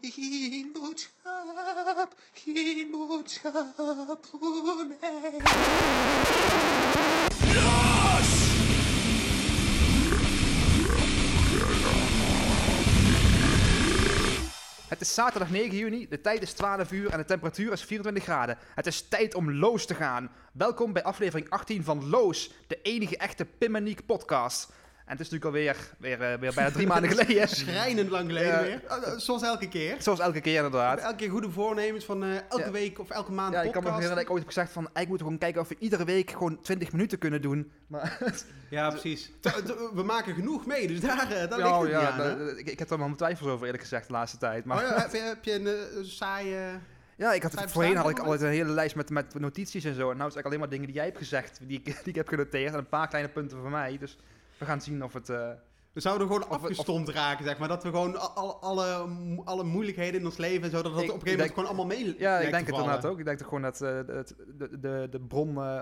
geen boodschap, geen boodschap voor mij. Het is zaterdag 9 juni, de tijd is 12 uur en de temperatuur is 24 graden. Het is tijd om Loos te gaan. Welkom bij aflevering 18 van Loos, de enige echte Pimmeniek podcast. En het is natuurlijk alweer weer, eh, weer bijna drie maanden geleden. Schrijnend lang geleden Ja. weer. Oh, Zoals elke keer. Zoals elke keer inderdaad. Elke keer goede voornemens van eh, elke Ja. week of elke maand Ja, ik kan me podcast. herinneren dat ik ooit heb gezegd van, ik moet gewoon kijken of we iedere week gewoon 20 minuten kunnen doen. Maar, Ja, precies. We maken genoeg mee, dus daar, eh, daar ligt het ja, niet aan. ik, ik heb er wel mijn twijfels over eerlijk gezegd de laatste tijd. Maar, Oh ja, heb, je, heb je een saaie... Ja, ik had Vijf voorheen had ik altijd een hele lijst met, met notities en zo. En nou is het eigenlijk alleen maar dingen die jij hebt gezegd, die ik, die ik heb genoteerd. En een paar kleine punten van mij. Dus we gaan zien of het... eh, We zouden gewoon Of- of- afgestomd raken, zeg maar. Dat we gewoon al- al- alle, alle moeilijkheden in ons leven en zo, dat dat Ik- op een gegeven moment denk- gewoon allemaal mee ja, ik denk het inderdaad ook. Ik denk toch gewoon dat eh, het- de, de, de bron eh,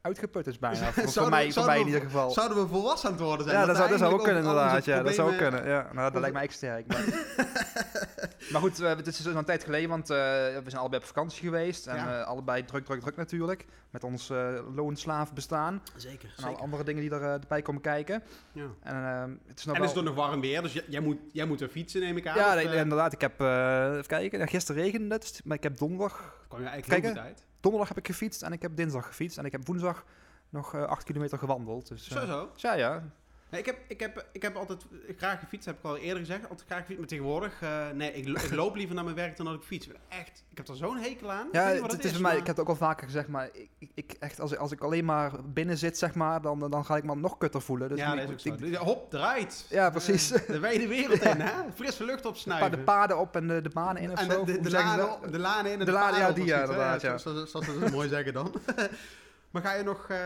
uitgeput is bijna. Voor, voor Zouden we- mij, voor mij in ieder geval. Zouden we volwassen aan het worden zijn? Ja, dat zou, dat zou ook kunnen inderdaad. Ja, dat zou ook kunnen. Ja, nou, dat lijkt mij echt sterk. Maar, maar goed, eh, het is dus een tijd geleden, want eh, we zijn allebei op vakantie geweest. En Ja. eh, allebei druk, druk, druk natuurlijk. Met ons eh loonslaaf bestaan. Zeker, En alle zeker. andere dingen die er, eh, erbij komen kijken. Ja. En eh, het is nog En wel... het is toch nog warm weer, dus jij moet, jij moet er fietsen, neem ik aan. Ja, of, eh, inderdaad. Ik heb, eh, even kijken, gisteren regende het, maar ik heb donderdag, kwam je eigenlijk heel Kijken. goed uit. Donderdag heb ik gefietst en ik heb dinsdag gefietst. En ik heb woensdag nog eh 8 kilometer gewandeld. Dus, eh, Zo, zo. Ja, ja. Nee, ik, heb, ik, heb, ik heb altijd graag gefietst, heb ik al eerder gezegd. Altijd graag gefietst, maar tegenwoordig... eh, nee, ik, lo- ik loop liever naar mijn werk dan dat ik fiets. Echt, ik heb er zo'n hekel aan. Ja, het, is bij mij, ik heb het ook al vaker gezegd, maar ik, ik- echt, als, ik- als ik alleen maar binnen zit, zeg maar, dan, dan ga ik me nog kutter voelen. Dus ja, dat is ook zo. Dus Hop, draait. Ja, precies. Eh, de wijde wereld in, hè? Frisse lucht opsnuiven. de paden op en de, de banen in of en zo. de, de, de, lanen, de in en De de, lanen, paden ja, die, ja, inderdaad, ja. Zoals, zoals ze dat mooi zeggen dan. maar ga je, nog, eh,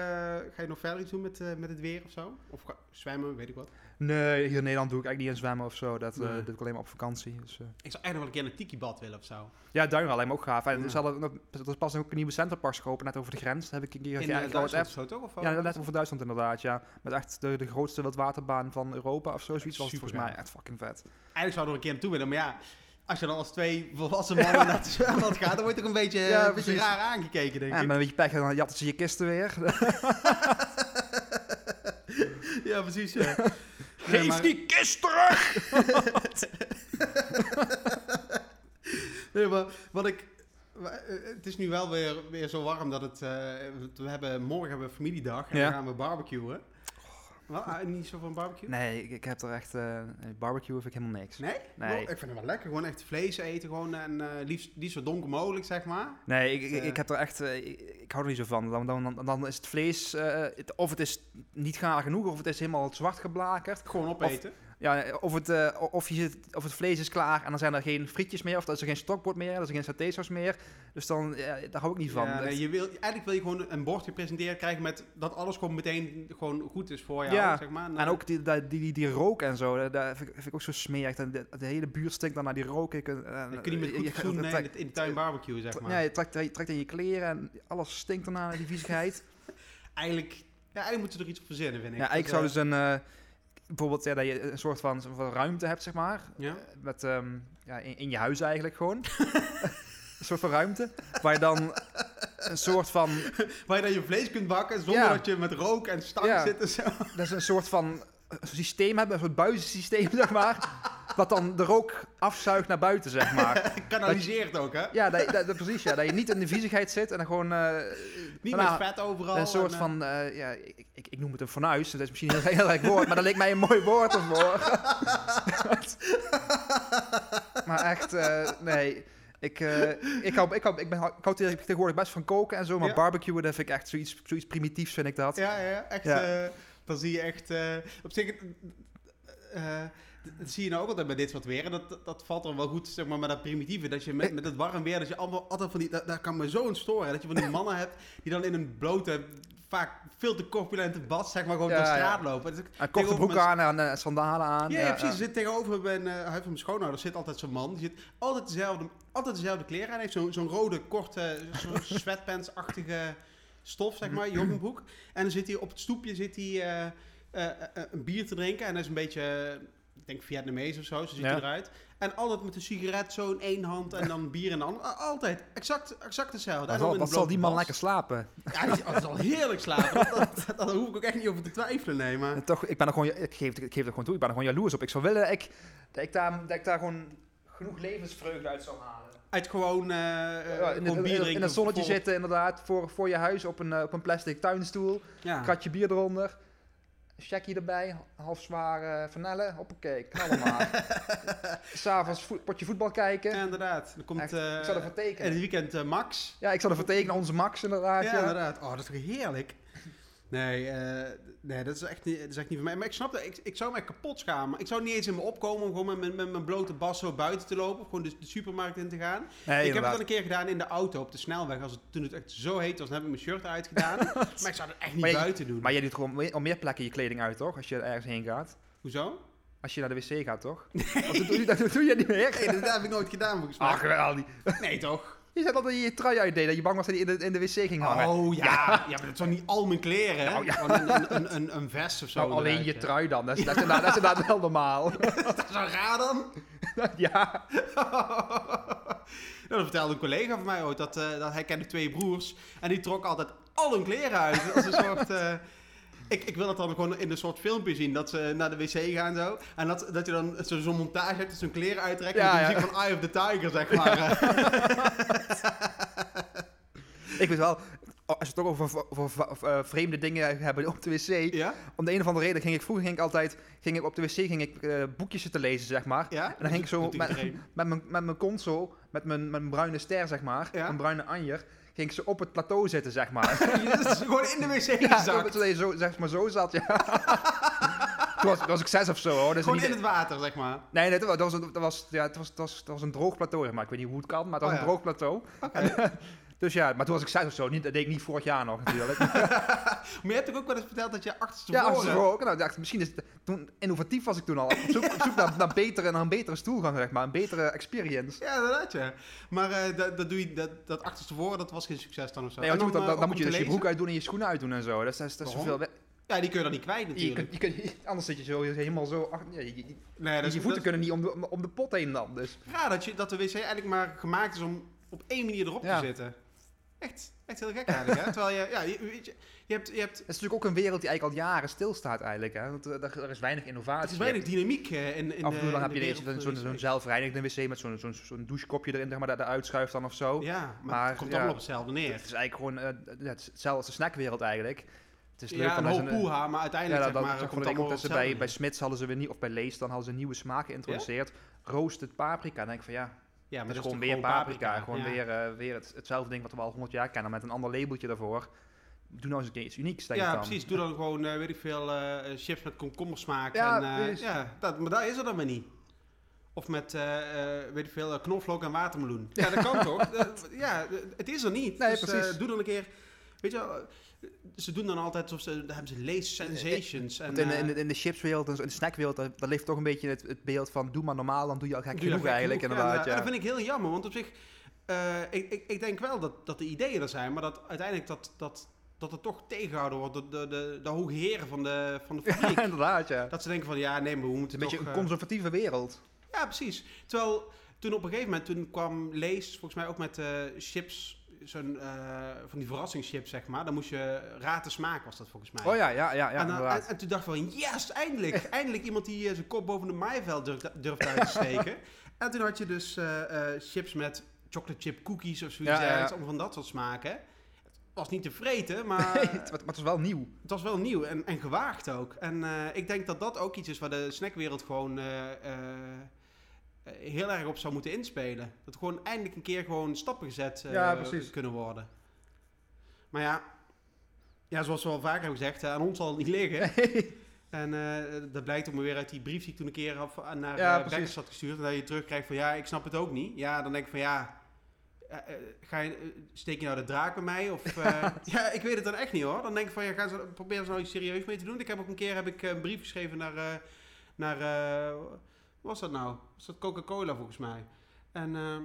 ga je nog verder iets doen met, eh, met het weer of zo? Of ga- zwemmen, weet ik wat. Nee, hier in Nederland doe ik eigenlijk niet in zwemmen of zo. Dat eh, Nee. doe ik alleen maar op vakantie. Dus, eh. Ik zou echt nog wel een keer naar Tiki-bad willen of zo. Ja, Duinrel lijkt me ook gaaf. En Ja. ze hadden, nog- er is pas ook een nieuwe centerparks geopend, net over de grens. Dat heb ik een keer In ja, uh, Duitsland zo, toch? Of Ja, net over Duitsland inderdaad, ja. Met echt de, de grootste wildwaterbaan van Europa of zo. Zoiets was volgens mij. Echt fucking vet. Eigenlijk zou ik er een keer naartoe willen, maar ja... Als je dan als twee volwassen mannen naar het zwembad gaat, dan word je toch een beetje, Ja, een beetje raar aangekeken, denk Ja, ik. met een beetje pech, dan jatten ze je kisten weer. Ja, precies, ja. Nee, maar- die kist terug! Nee, maar wat ik... eh, Het is nu wel weer, weer zo warm dat het... eh, we hebben, morgen hebben we familiedag en Ja. dan gaan we barbecuen. Ah, niet zo van barbecue? Nee, ik, ik heb er echt... eh barbecue vind ik helemaal niks. Nee? Nee. Ik vind het wel lekker. Gewoon echt vlees eten. Gewoon, en eh, liefst, liefst zo donker mogelijk, zeg maar. Nee, ik, ik, Eh. ik heb er echt... eh, ik, ik hou er niet zo van. Dan, dan, dan, dan is het vlees... eh, het- of het is niet gaar genoeg, of het is helemaal zwart geblakerd. Gewoon opeten. Ja, of het, eh, of, je zit, of het vlees is klaar en dan zijn er geen frietjes meer, of er is er geen stokbord meer, er is er geen satésaus meer. Dus dan, ja, daar hou ik niet van. Ja, nee, je wil, eigenlijk wil je gewoon een bord gepresenteerd krijgen met dat alles gewoon meteen gewoon goed is voor jou, Ja, zeg maar. En ook die, die, die, die rook en zo, dat vind, ik, vind ik ook zo smerig. De, de hele buurt stinkt dan naar die rook. Ik, en, Dan kun je met goed eh, in, in de tuin barbecue, zeg maar. Ja, je trekt, je trekt in je kleren en alles stinkt daarna naar die viezigheid. Eigenlijk, ja, eigenlijk moeten we er iets op verzinnen, vind ik. ja, ik zou eh, dus een... eh, bijvoorbeeld ja, dat je een soort van, van ruimte hebt, zeg maar. Ja? Eh, Met, ehm, ja, in, in je huis eigenlijk gewoon. een soort van ruimte. Waar je dan een soort van... Waar je dan je vlees kunt bakken zonder Ja. dat je met rook en stank zit en zo. Dat is een soort van systeem hebben, een soort buizensysteem, zeg maar. Wat dan de rook afzuigt naar buiten, zeg maar. Kanaliseert ook, hè? Ja, dat, dat, precies, ja. Dat je niet in de viezigheid zit en dan gewoon... eh, Niet met vet overal. Een soort en, eh, van, eh, ja, ik, ik, ik noem het een fornuis. Dat is misschien een heel erg woord, maar dat leek mij een mooi woord ervoor. maar echt, nee. Ik, eh, ik, hou, ik, hou, ik, ben, ik hou tegenwoordig best van koken en zo, maar Ja. barbecuen, dat vind ik echt zoiets, zoiets primitiefs, vind ik dat. Ja, ja, echt. Ja. dan zie je echt... eh, op zich... eh, eh, dat zie je nou ook altijd bij dit soort weer. En dat, dat valt er wel goed, zeg maar, met dat primitieve. Dat je met, met het warm weer, dat je allemaal altijd van die... Dat, daar kan me zo in storen. Dat je van die mannen hebt die dan in een blote, vaak veel te corpulente bad, zeg maar, gewoon Ja, door de ja. straat lopen. Dus Een korte broek mijn- aan en eh, sandalen aan. Ja, ja, precies. Er zit tegenover een eh, huis van mijn schoonouders zit altijd zo'n man. Die zit altijd dezelfde, altijd dezelfde kleren aan. Hij heeft zo'n zo'n rode, korte, zo'n sweatpants-achtige stof, zeg maar, joggingbroek. En dan zit hij op het stoepje zit hij, eh, eh, eh, een bier te drinken. En dat is een beetje ik denk Vietnamees of zo, zo ziet Ja. eruit. En altijd met een sigaret zo in één hand en dan bier in de andere. Altijd, exact, exact hetzelfde. Wat En dan zal, in wat een zal die man lekker slapen? Ja, die, dat zal heerlijk slapen. Dat, dat, daar hoef ik ook echt niet over te twijfelen, nee. Maar En toch, ik ben er gewoon, ik geef, ik geef het gewoon toe, ik ben er gewoon jaloers op. Ik zou willen ik, dat, ik daar, dat ik daar gewoon genoeg levensvreugde uit zou halen. uit gewoon, eh eh, Ja, in, gewoon in- bier in- drinken. in het zonnetje voor- zitten, inderdaad, voor, voor je huis op een, eh, op een plastic tuinstoel. Ja. Kratje bier eronder. Checkie erbij, half zwaar eh vanellen, hoppakee, knallen maar. S'avonds vo potje voetbal kijken. Ja, inderdaad. Dan komt Echt, eh, ik zou ervoor en tekenen. het weekend eh, Max. Ja, ik zal ervoor tekenen, onze Max inderdaad. Ja, Ja, inderdaad. Oh, dat is toch heerlijk. Nee, eh, nee dat, is echt niet, dat is echt niet voor mij. Maar ik snap dat. Ik, ik zou echt kapot schamen. Ik zou niet eens in me opkomen om gewoon met, mijn- met mijn blote bas zo buiten te lopen. Of gewoon de, de supermarkt in te gaan. Nee, ik heb het al een keer gedaan in de auto op de snelweg. Als het, toen het echt zo heet was, dan heb ik mijn shirt uitgedaan. maar ik zou het echt niet Maar je- buiten doen. Maar jij doet gewoon op meer plekken je kleding uit, toch? Als je ergens heen gaat. Hoezo? Als je naar de wc gaat, toch? Dat, doe je, dat doe je niet meer. Nee, dat heb ik nooit gedaan volgens mij. Ach, wel niet. nee, toch? Je zei altijd dat je je trui uitdeed, dat je bang was dat hij in de, in de wc ging hangen. Oh ja. ja. maar dat zijn niet al mijn kleren. hè? Nou, ja. Een, een, een, een, een vest of zo. nou, alleen eruit, je trui dan. Dat is, dat is, inderdaad, dat is inderdaad wel normaal. Dat is wel raar dan. ja. dat vertelde een collega van mij ooit, dat, eh, dat hij kende twee broers en die trok altijd al hun kleren uit. Als een soort... eh, ik, ik wil dat dan gewoon in een soort filmpje zien, dat ze naar de wc gaan zo. En dat, dat je dan zo- zo'n montage hebt, dat ze hun kleren uittrekken Ja, met de ja. muziek van Eye of the Tiger, zeg maar. Ik weet wel, als we het toch over, over, over, eh, vreemde dingen hebben op de wc. ja? Om de een of andere reden ging ik vroeger ging ik altijd ging ik op de wc ging ik, eh, boekjes zitten lezen, zeg maar. Ja? En dan ging ik zo met, mijn, met mijn console, met mijn, met mijn bruine ster, zeg maar, Ja. een bruine anjer, ging ik zo op het plateau zitten, zeg maar. Dat gewoon in de wc ja, gezakt. dat je zo, zeg maar zo zat, ja. toen, was, toen was ik zes of zo, hoor. Dus Gewoon niet- in het water, zeg maar. Nee, nee, dat was, dat was, dat ja, het was, het was, dat was een droog plateau, zeg maar. Ik weet niet hoe het kan, maar het was Oh, een ja. droog plateau. Dus ja, maar toen was ik zes of zo. Niet, dat deed ik niet vorig jaar nog, natuurlijk. Maar je hebt toch ook wel eens verteld dat je achterstevoren... ja, achterstevoren ook. Nou, dacht, misschien is het, toen innovatief was ik toen al. Op zoek, op zoek naar, naar, betere, naar een betere stoelgang, zeg maar. Een betere experience. Ja, inderdaad, ja. Maar eh, dat, dat doe je, dat, dat achterstevoren, dat was geen succes dan of zo. Nee, want je dan, dan, eh, dan om moet je dus je broek uitdoen en je schoenen uitdoen en zo. Dat is, dat is, dat is Waarom? zoveel... Ja, die kun je dan niet kwijt Je, natuurlijk. kunt, je kunt, anders zit je zo helemaal zo... ach, ja, je, je, nee, dat is, je voeten dat kunnen niet om de, om- de pot heen dan, dus... raar dat, je, dat de wc eigenlijk maar gemaakt is om op één manier erop Ja. te zitten. Echt, echt heel gek eigenlijk, hè? Terwijl je, ja, je, weet je, je hebt, je hebt, Het is natuurlijk ook een wereld die eigenlijk al jaren stilstaat eigenlijk, hè. Want eh, er, er is weinig innovatie. het is weinig dynamiek eh, in, in Af en toe de- dan heb je zo'n de zo'n wc. zelfreinigende wc met zo'n zo'n zo'n douchekopje erin, zeg maar, dat eruit schuift dan of zo. Ja, maar, Maar, het komt ja. allemaal op hetzelfde neer. Het is eigenlijk gewoon eh, ja, is hetzelfde als de snackwereld eigenlijk. Het is leuk Ja, een hoop poeha, maar Ja, uiteindelijk dat, zeg maar, dat, komt allemaal dat ze op bij, bij Smits hadden ze weer niet, of bij Lees, dan hadden ze een nieuwe smaak geïntroduceerd. Roasted paprika. Dan denk ik van ja. Ja, het maar is gewoon weer paprika. Gewoon ja. weer, eh, weer het, hetzelfde ding wat we al 100 jaar kennen, met een ander labeltje daarvoor. Doe nou eens een keer iets unieks, denk Ja, dan. precies. Doe dan gewoon, eh, weet ik veel, eh, chips met komkommersmaak. Ja, en, eh, precies. ja dat, maar dat is er dan maar niet. Of met, eh, eh, weet ik veel, knoflook en watermeloen. Ja, dat kan toch? Ja, het is er niet. Nee, dus, eh, precies. doe dan een keer, weet je wel, eh, ze doen dan altijd alsof ze, hebben ze Lace Sensations. En, in, de- in, eh, de, chipswereld en de snackwereld, daar, daar leeft toch een beetje het, het beeld van doe maar normaal, dan doe je al gek genoeg eigenlijk genoeg. inderdaad. Ja, Ja, Dat vind ik heel jammer, want op zich, eh, ik, ik, ik denk wel dat, dat de ideeën er zijn, maar dat uiteindelijk dat, dat, dat het toch tegengehouden wordt door de, de, de hoge heren van de, van de fabriek. inderdaad, ja. Dat ze denken van, ja, nee, maar we moeten een beetje toch... een eh, conservatieve wereld. Ja, precies. Terwijl toen op een gegeven moment, toen kwam Lees volgens mij ook met eh, chips, zo'n, eh, van die verrassingschips, zeg maar. Dan moest je raten smaak, was dat volgens mij. Oh ja, ja, ja, ja en, dan- inderdaad. en, en toen dacht ik van, yes, eindelijk. eindelijk iemand die eh, zijn kop boven de maaiveld durft, durft uit te steken. en toen had je dus eh, chips met chocolate chip cookies of zoiets Ja, ja, allemaal van dat soort smaken. Het was niet te vreten, maar Nee, het, was wel nieuw. het was wel nieuw en, en gewaagd ook. En ik denk dat dat ook iets is waar de snackwereld gewoon heel erg op zou moeten inspelen. Dat gewoon eindelijk een keer gewoon stappen gezet eh, Ja, kunnen worden. Maar ja, ja, zoals we al vaker hebben gezegd, eh, aan ons zal het niet liggen. En eh, dat blijkt ook maar weer uit die brief die ik toen een keer naar Ja, had gestuurd. En dat je terugkrijgt van ja, ik snap het ook niet. Ja, dan denk ik van ja, eh, eh, ga je, eh, steek je nou de draak bij mij? Of, eh, ja, ik weet het dan echt niet hoor. Dan denk ik van ja, ga ze, probeer nou iets serieus mee te doen. Ik heb ook een keer heb ik, eh, een brief geschreven naar, eh, naar eh, was dat nou? Was dat Coca-Cola volgens mij? En eh,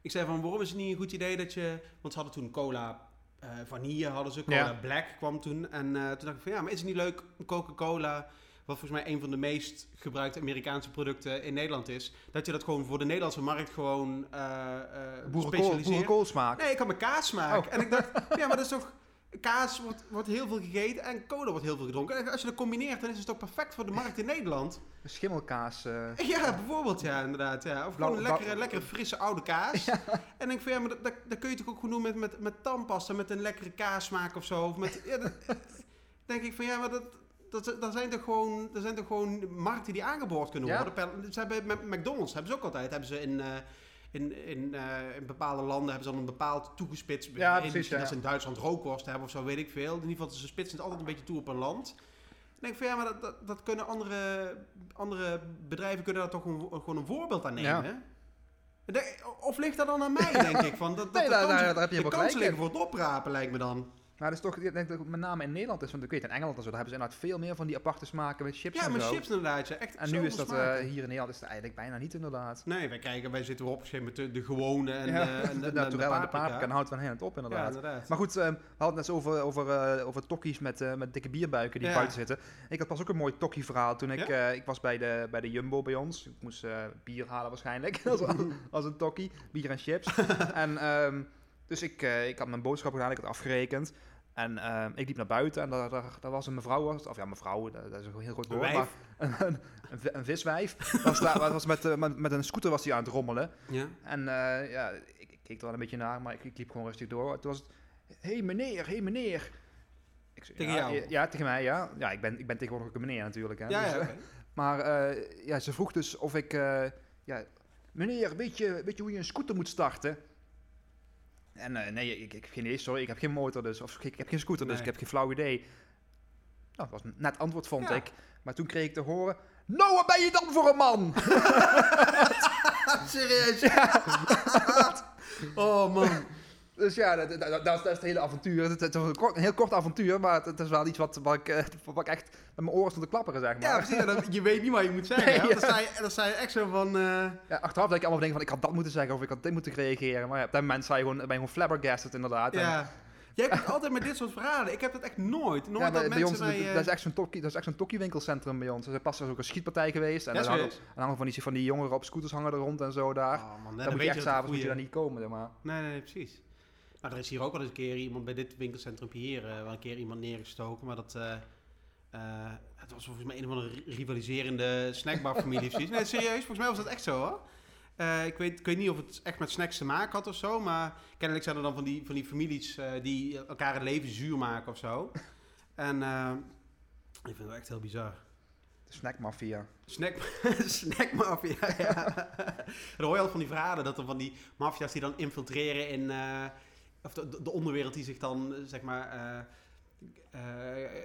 ik zei van waarom is het niet een goed idee dat je, want ze hadden toen cola eh, vanille hadden ze, cola Ja. black kwam toen. En eh, toen dacht ik van ja, maar is het niet leuk Coca-Cola wat volgens mij een van de meest gebruikte Amerikaanse producten in Nederland is, dat je dat gewoon voor de Nederlandse markt gewoon eh eh, Boerenkool, boerenkoolsmaak. Nee, ik kan mijn kaas maken. Oh. En ik dacht, ja, maar dat is toch... Kaas wordt, wordt heel veel gegeten en cola wordt heel veel gedronken. En als je dat combineert, dan is het toch perfect voor de markt in Nederland? Schimmelkaas. eh. Ja, bijvoorbeeld, ja, inderdaad. Ja. Of gewoon een lekkere, lekkere frisse oude kaas. En ik denk van, ja, maar dat, dat, dat kun je toch ook gewoon doen met, met, met tandpasta, met een lekkere kaasmaak of zo. Of met, ja, dat, denk ik van, ja, maar dat... Dat, dat, zijn toch gewoon, dat zijn toch gewoon markten die aangeboord kunnen worden. Ze hebben, met McDonald's hebben ze ook altijd. Hebben ze in, eh, in, in, eh, in bepaalde landen hebben ze dan een bepaald toegespitst. Ja, precies, misschien ja. Dat ze in Duitsland rookworst hebben of zo, weet ik veel. In ieder geval, ze spitsen het altijd een beetje toe op een land. Ik denk van ja, maar dat, dat, dat kunnen andere, andere bedrijven kunnen daar toch een, gewoon een voorbeeld aan nemen. De- Of ligt dat dan aan mij, denk ik? Van, dat, dat Nee, de daar- kansen- daar- daar heb je de kansen liggen voor het oprapen, lijkt me dan. Maar dat is toch, ik denk dat het met name in Nederland is, want ik weet in Engeland en zo, daar hebben ze inderdaad veel meer van die aparte smaken met chips Ja, en met zo. chips inderdaad. Ja, echt En nu is dat eh, hier in Nederland is het eigenlijk bijna niet inderdaad. Nee, wij, krijgen, wij zitten weer opgeschreven met de, de gewone en, ja, eh, en de, naturel en de paprika, en houdt van hen het op Ja, inderdaad. inderdaad. Maar goed, eh, we hadden het net over, over, eh, over tokkies met, eh, met dikke bierbuiken die buiten zitten. Ik had pas ook een mooi tokkie verhaal toen ik, eh, ik was bij de, bij de Jumbo bij ons. Ik moest eh, bier halen waarschijnlijk, als, als een tokkie. Bier en chips. en, ehm, dus ik, eh, ik had mijn boodschap gedaan, ik had afgerekend. En ehm, ik liep naar buiten en daar, daar, daar was een mevrouw, het, of ja, mevrouw, dat, is een heel groot woord, maar een, een, een viswijf. Was daar, was met, eh, met, met een scooter was hij aan het rommelen. Ja. En eh, ja, ik, ik keek er wel een beetje naar, maar ik, ik liep gewoon rustig door. Toen was het, hé hey meneer, hé hey meneer. Ik zei, Tegen ja, jou? Ja, tegen mij, ja. Ja, ik ben, ik ben tegenwoordig ook een meneer natuurlijk. Hè, Ja, dus, ja, eh, maar ja, ze vroeg dus of ik, ja, meneer, weet je, weet je hoe je een scooter moet starten? En eh, nee, ik, ik heb geen idee, sorry, ik heb geen motor dus, of ik heb geen scooter, dus Nee. ik heb geen flauw idee. Nou, dat was een net antwoord, vond Ja. ik. Maar toen kreeg ik te horen, nou, wat ben je dan voor een man? Serieus? oh man. Dus ja, dat, dat, dat, dat is het hele avontuur. Het, het was een, kort- een heel kort avontuur, maar het, is wel iets wat, wat, ik, eh, wat ik echt met mijn oren stond te klapperen, zeg maar. Ja, precies. Je weet niet wat je moet zeggen. Nee, hè? ja. Dan, sta je, dan sta je echt zo van... eh, Ja, achteraf denk ik allemaal dingen van, ik had dat moeten zeggen of ik had dit moeten reageren. Maar ja, op dat moment sta je gewoon, ben je gewoon flabbergasted inderdaad. En- ja. Jij komt altijd met dit soort verhalen. Ik heb dat echt nooit. Nooit ja, dat bij, bij mensen ons, mij... eh, dat is echt zo'n tokkie, dat is echt zo'n tokkiewinkelcentrum bij ons. Er is pas ook een schietpartij geweest. En Ja, dan hangen, van die, van die jongeren op scooters hangen er rond en zo daar. Oh, man, dan dan moet je echt dat s'avonds moet je daar niet komen, maar. Nee, nee, precies. Nou, er is hier ook wel eens een keer iemand bij dit winkelcentrum hier, eh, wel een keer iemand neergestoken, maar dat, eh, eh, het was volgens mij een van de rivaliserende snackbarfamilie. Nee, serieus, volgens mij was dat echt zo hoor. Ik, weet, ik weet niet of het echt met snacks te maken had of zo, maar kennelijk zijn er dan van die, van die families die elkaar het leven zuur maken of zo. En ik vind het echt heel bizar. De snackmafia. Snack, snackmafia, ja. Dan hoor je al van die verhalen dat er van die maffia's die dan infiltreren in... of de, de onderwereld die zich dan, eh, zeg maar... eh eh,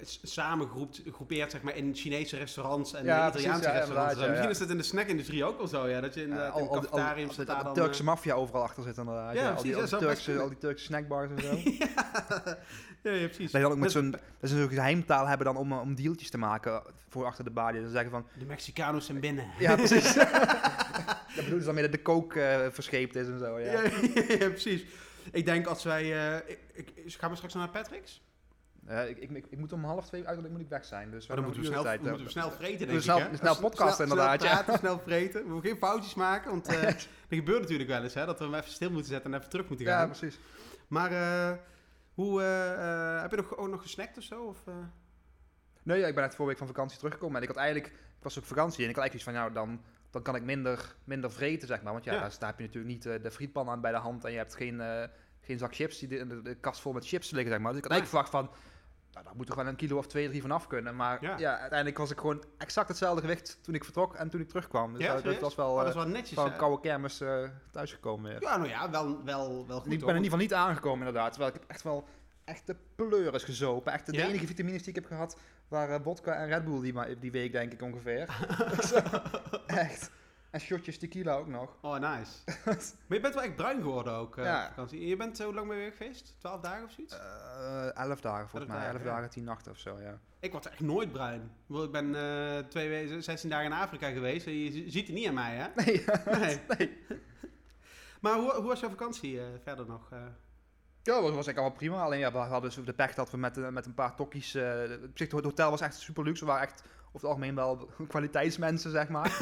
s- samengroept, groepeert zeg maar, in Chinese restaurants en Ja, eh, Italiaanse precies, ja, restaurants. ja, Misschien is dat in de snackindustrie ook wel zo, ja. Dat je in, de al, al, al- daar de. Turkse maffia overal achter zit inderdaad. Ja, al, precies, die, al, die best Turkse, al die Turkse snackbars en zo. ja, precies. Dat je dan ook met zo'n dat ze zo'n geheimtaal hebben dan om, eh, om dealtjes te maken voor achter de balie. Dan zeggen van, De Mexicanos zijn binnen. ja precies. dat bedoelen ze dan mee dat de kook eh, verscheept is en zo. Ja, precies. Ik denk als wij... eh, ik, ik, gaan we straks naar Patrick's? Eh, ik, ik, ik, moet om half twee uiterlijk moet ik weg zijn. Dus Maar dan moeten we, snel, tijd, dan moeten we snel vreten, denk Dus ik. snel- hè? snel podcasten, snel, inderdaad, Snel ja. praten, snel vreten. We moeten geen foutjes maken, want eh dat gebeurt natuurlijk wel eens, hè. Dat we hem even stil moeten zetten en even terug moeten Ja, gaan. precies. maar eh, hoe, eh, eh, heb je nog, ook nog gesnackt of zo? Of, eh? Nee, ja, ik ben net vorige week van vakantie teruggekomen. En ik had eigenlijk, ik was op vakantie en ik had eigenlijk iets van, nou, dan, dan kan ik minder, minder vreten, zeg maar. Want ja, Ja. Daar, heb je natuurlijk niet eh, de frietpan aan bij de hand en je hebt geen, eh, geen zak chips, die de, de, de kast vol met chips liggen, zeg maar. Dus ik had eigenlijk verwacht van, nou, daar moet er wel een kilo of twee, drie van af kunnen. Maar Ja. ja. uiteindelijk was ik gewoon exact hetzelfde gewicht toen ik vertrok en toen ik terugkwam. Dus Ja, dat, dat was wel Oh, dat eh, is wel netjes, van een koude kermis thuisgekomen. Ja, nou ja, wel, wel, wel goed, ik ben in ieder geval niet aangekomen inderdaad. Terwijl ik heb echt wel echte pleuris gezopen. Echt de enige vitamines die ik heb gehad waren vodka en Red Bull die, die week denk ik ongeveer. echt. En shotjes tequila ook nog. Oh, nice. maar je bent wel echt bruin geworden ook eh, Ja. vakantie. Je bent zo lang mee weg geweest? Twaalf dagen of zoiets? Eh, elf dagen volgens Elf mij. dagen, Elf ja. dagen, tien nachten of zo, ja. Ik word echt nooit bruin. Ik ben eh, twee weken, 16 dagen in Afrika geweest. Je ziet het niet aan mij, hè? Nee, Nee. nee. Maar hoe, hoe was jouw vakantie eh, verder nog? Eh? Ja, dat was, was eigenlijk allemaal prima. Alleen ja, we hadden dus de pech dat we met, eh, met een paar tokkies... eh, op zich, het hotel was echt super luxe. We waren echt over het algemeen wel kwaliteitsmensen, zeg maar.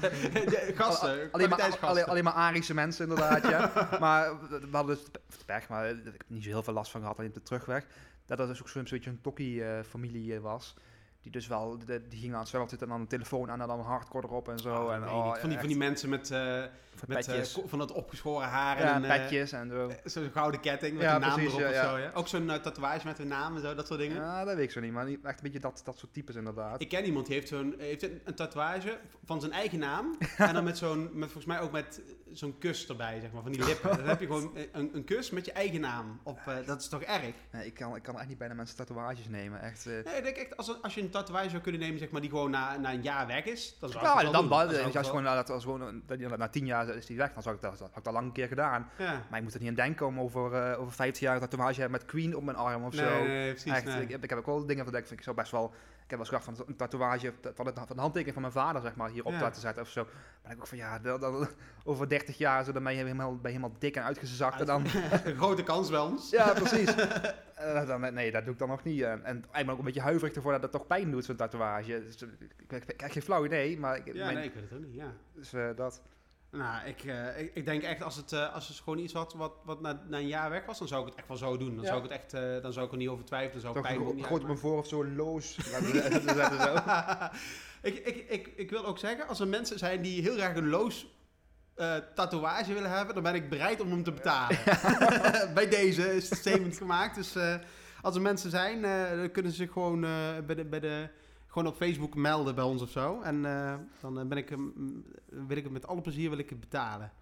De gasten, alleen, maar, alleen, alleen maar Arische mensen, inderdaad, ja. maar we hadden dus de de pech, maar ik heb niet zo heel veel last van gehad, alleen op de terugweg. Dat er dus ook zo'n beetje een tokkie-familie was. Die dus wel, de- die gingen aan het zwemmen zitten en dan een telefoon aan en dan hardcore erop en zo. Oh, en, nee, oh, van, die, van die mensen met, eh, met eh, petjes. van dat opgeschoren haar ja, en een, eh, petjes en zo. zo'n gouden ketting met Ja, een naam precies, erop of zo. Ja? Ook zo'n eh, tatoeage met hun naam en zo, dat soort dingen. Ja, dat weet ik zo niet, maar echt een beetje dat, dat soort types inderdaad. Ik ken iemand die heeft, zo'n, heeft een, een tatoeage van zijn eigen naam. en dan met zo'n, met, volgens mij ook met zo'n kus erbij, zeg maar, van die lippen. Dan heb je gewoon een, een kus met je eigen naam. Op, eh, dat is toch erg? Nee, ik, kan, ik kan echt niet bijna mensen tatoeages nemen, echt. eh. Nee, ik denk echt, als, als je een tatoeage zou kunnen nemen, zeg maar, die gewoon na, na een jaar weg is, dan zou Ja, dan. Dan het gewoon, dat als gewoon dat die- na tien jaar is die weg, dan zou ik dat, dat had ik dat lang een keer gedaan. Ja. Maar ik moet er niet aan denken om over, eh, over 15 jaar een tatoeage met Queen op mijn arm of Nee, zo. nee, precies. Echt, nee. ik, heb- ik heb ook wel dingen van denk ik, ik zou best wel. Ik heb wel eens gedacht van een tatoeage van, het, van de handtekening van mijn vader, zeg maar, hier op Ja. te laten zetten of zo. Maar ik ook van ja, dat, dat- over 30 jaar zo, dan ben je helemaal, ben je helemaal dik en uitgezakt. En dan, grote kans wel eens. ja, precies. Eh, dan, nee, dat doe ik dan nog niet. eh. en eigenlijk ook een beetje huiverig ervoor dat het toch pijn doet, zo'n tatoeage. Dus, ik, ik, ik krijg geen flauw idee, maar ik, Ja, mijn- nee, ik weet het ook niet, ja. dus, dat. Nou, ik, eh, ik, ik denk echt als het, eh, als het gewoon iets had wat, wat na, na een jaar weg was, dan zou ik het echt wel zo doen. Dan Ja. zou ik het echt, eh, dan zou ik er niet over twijfelen. Dan zou ik Toch gro- niet groot op mijn voorhoofd zo loos. ik, ik, ik, ik wil ook zeggen, als er mensen zijn die heel graag een loos tatoeage willen hebben, dan ben ik bereid om hem te betalen. Bij deze is het statement gemaakt. Dus als er mensen zijn, dan kunnen ze gewoon, bij de, bij de, gewoon op Facebook melden bij ons of zo. En eh, dan eh, ben ik, hem- wil ik het met alle plezier wil ik het betalen.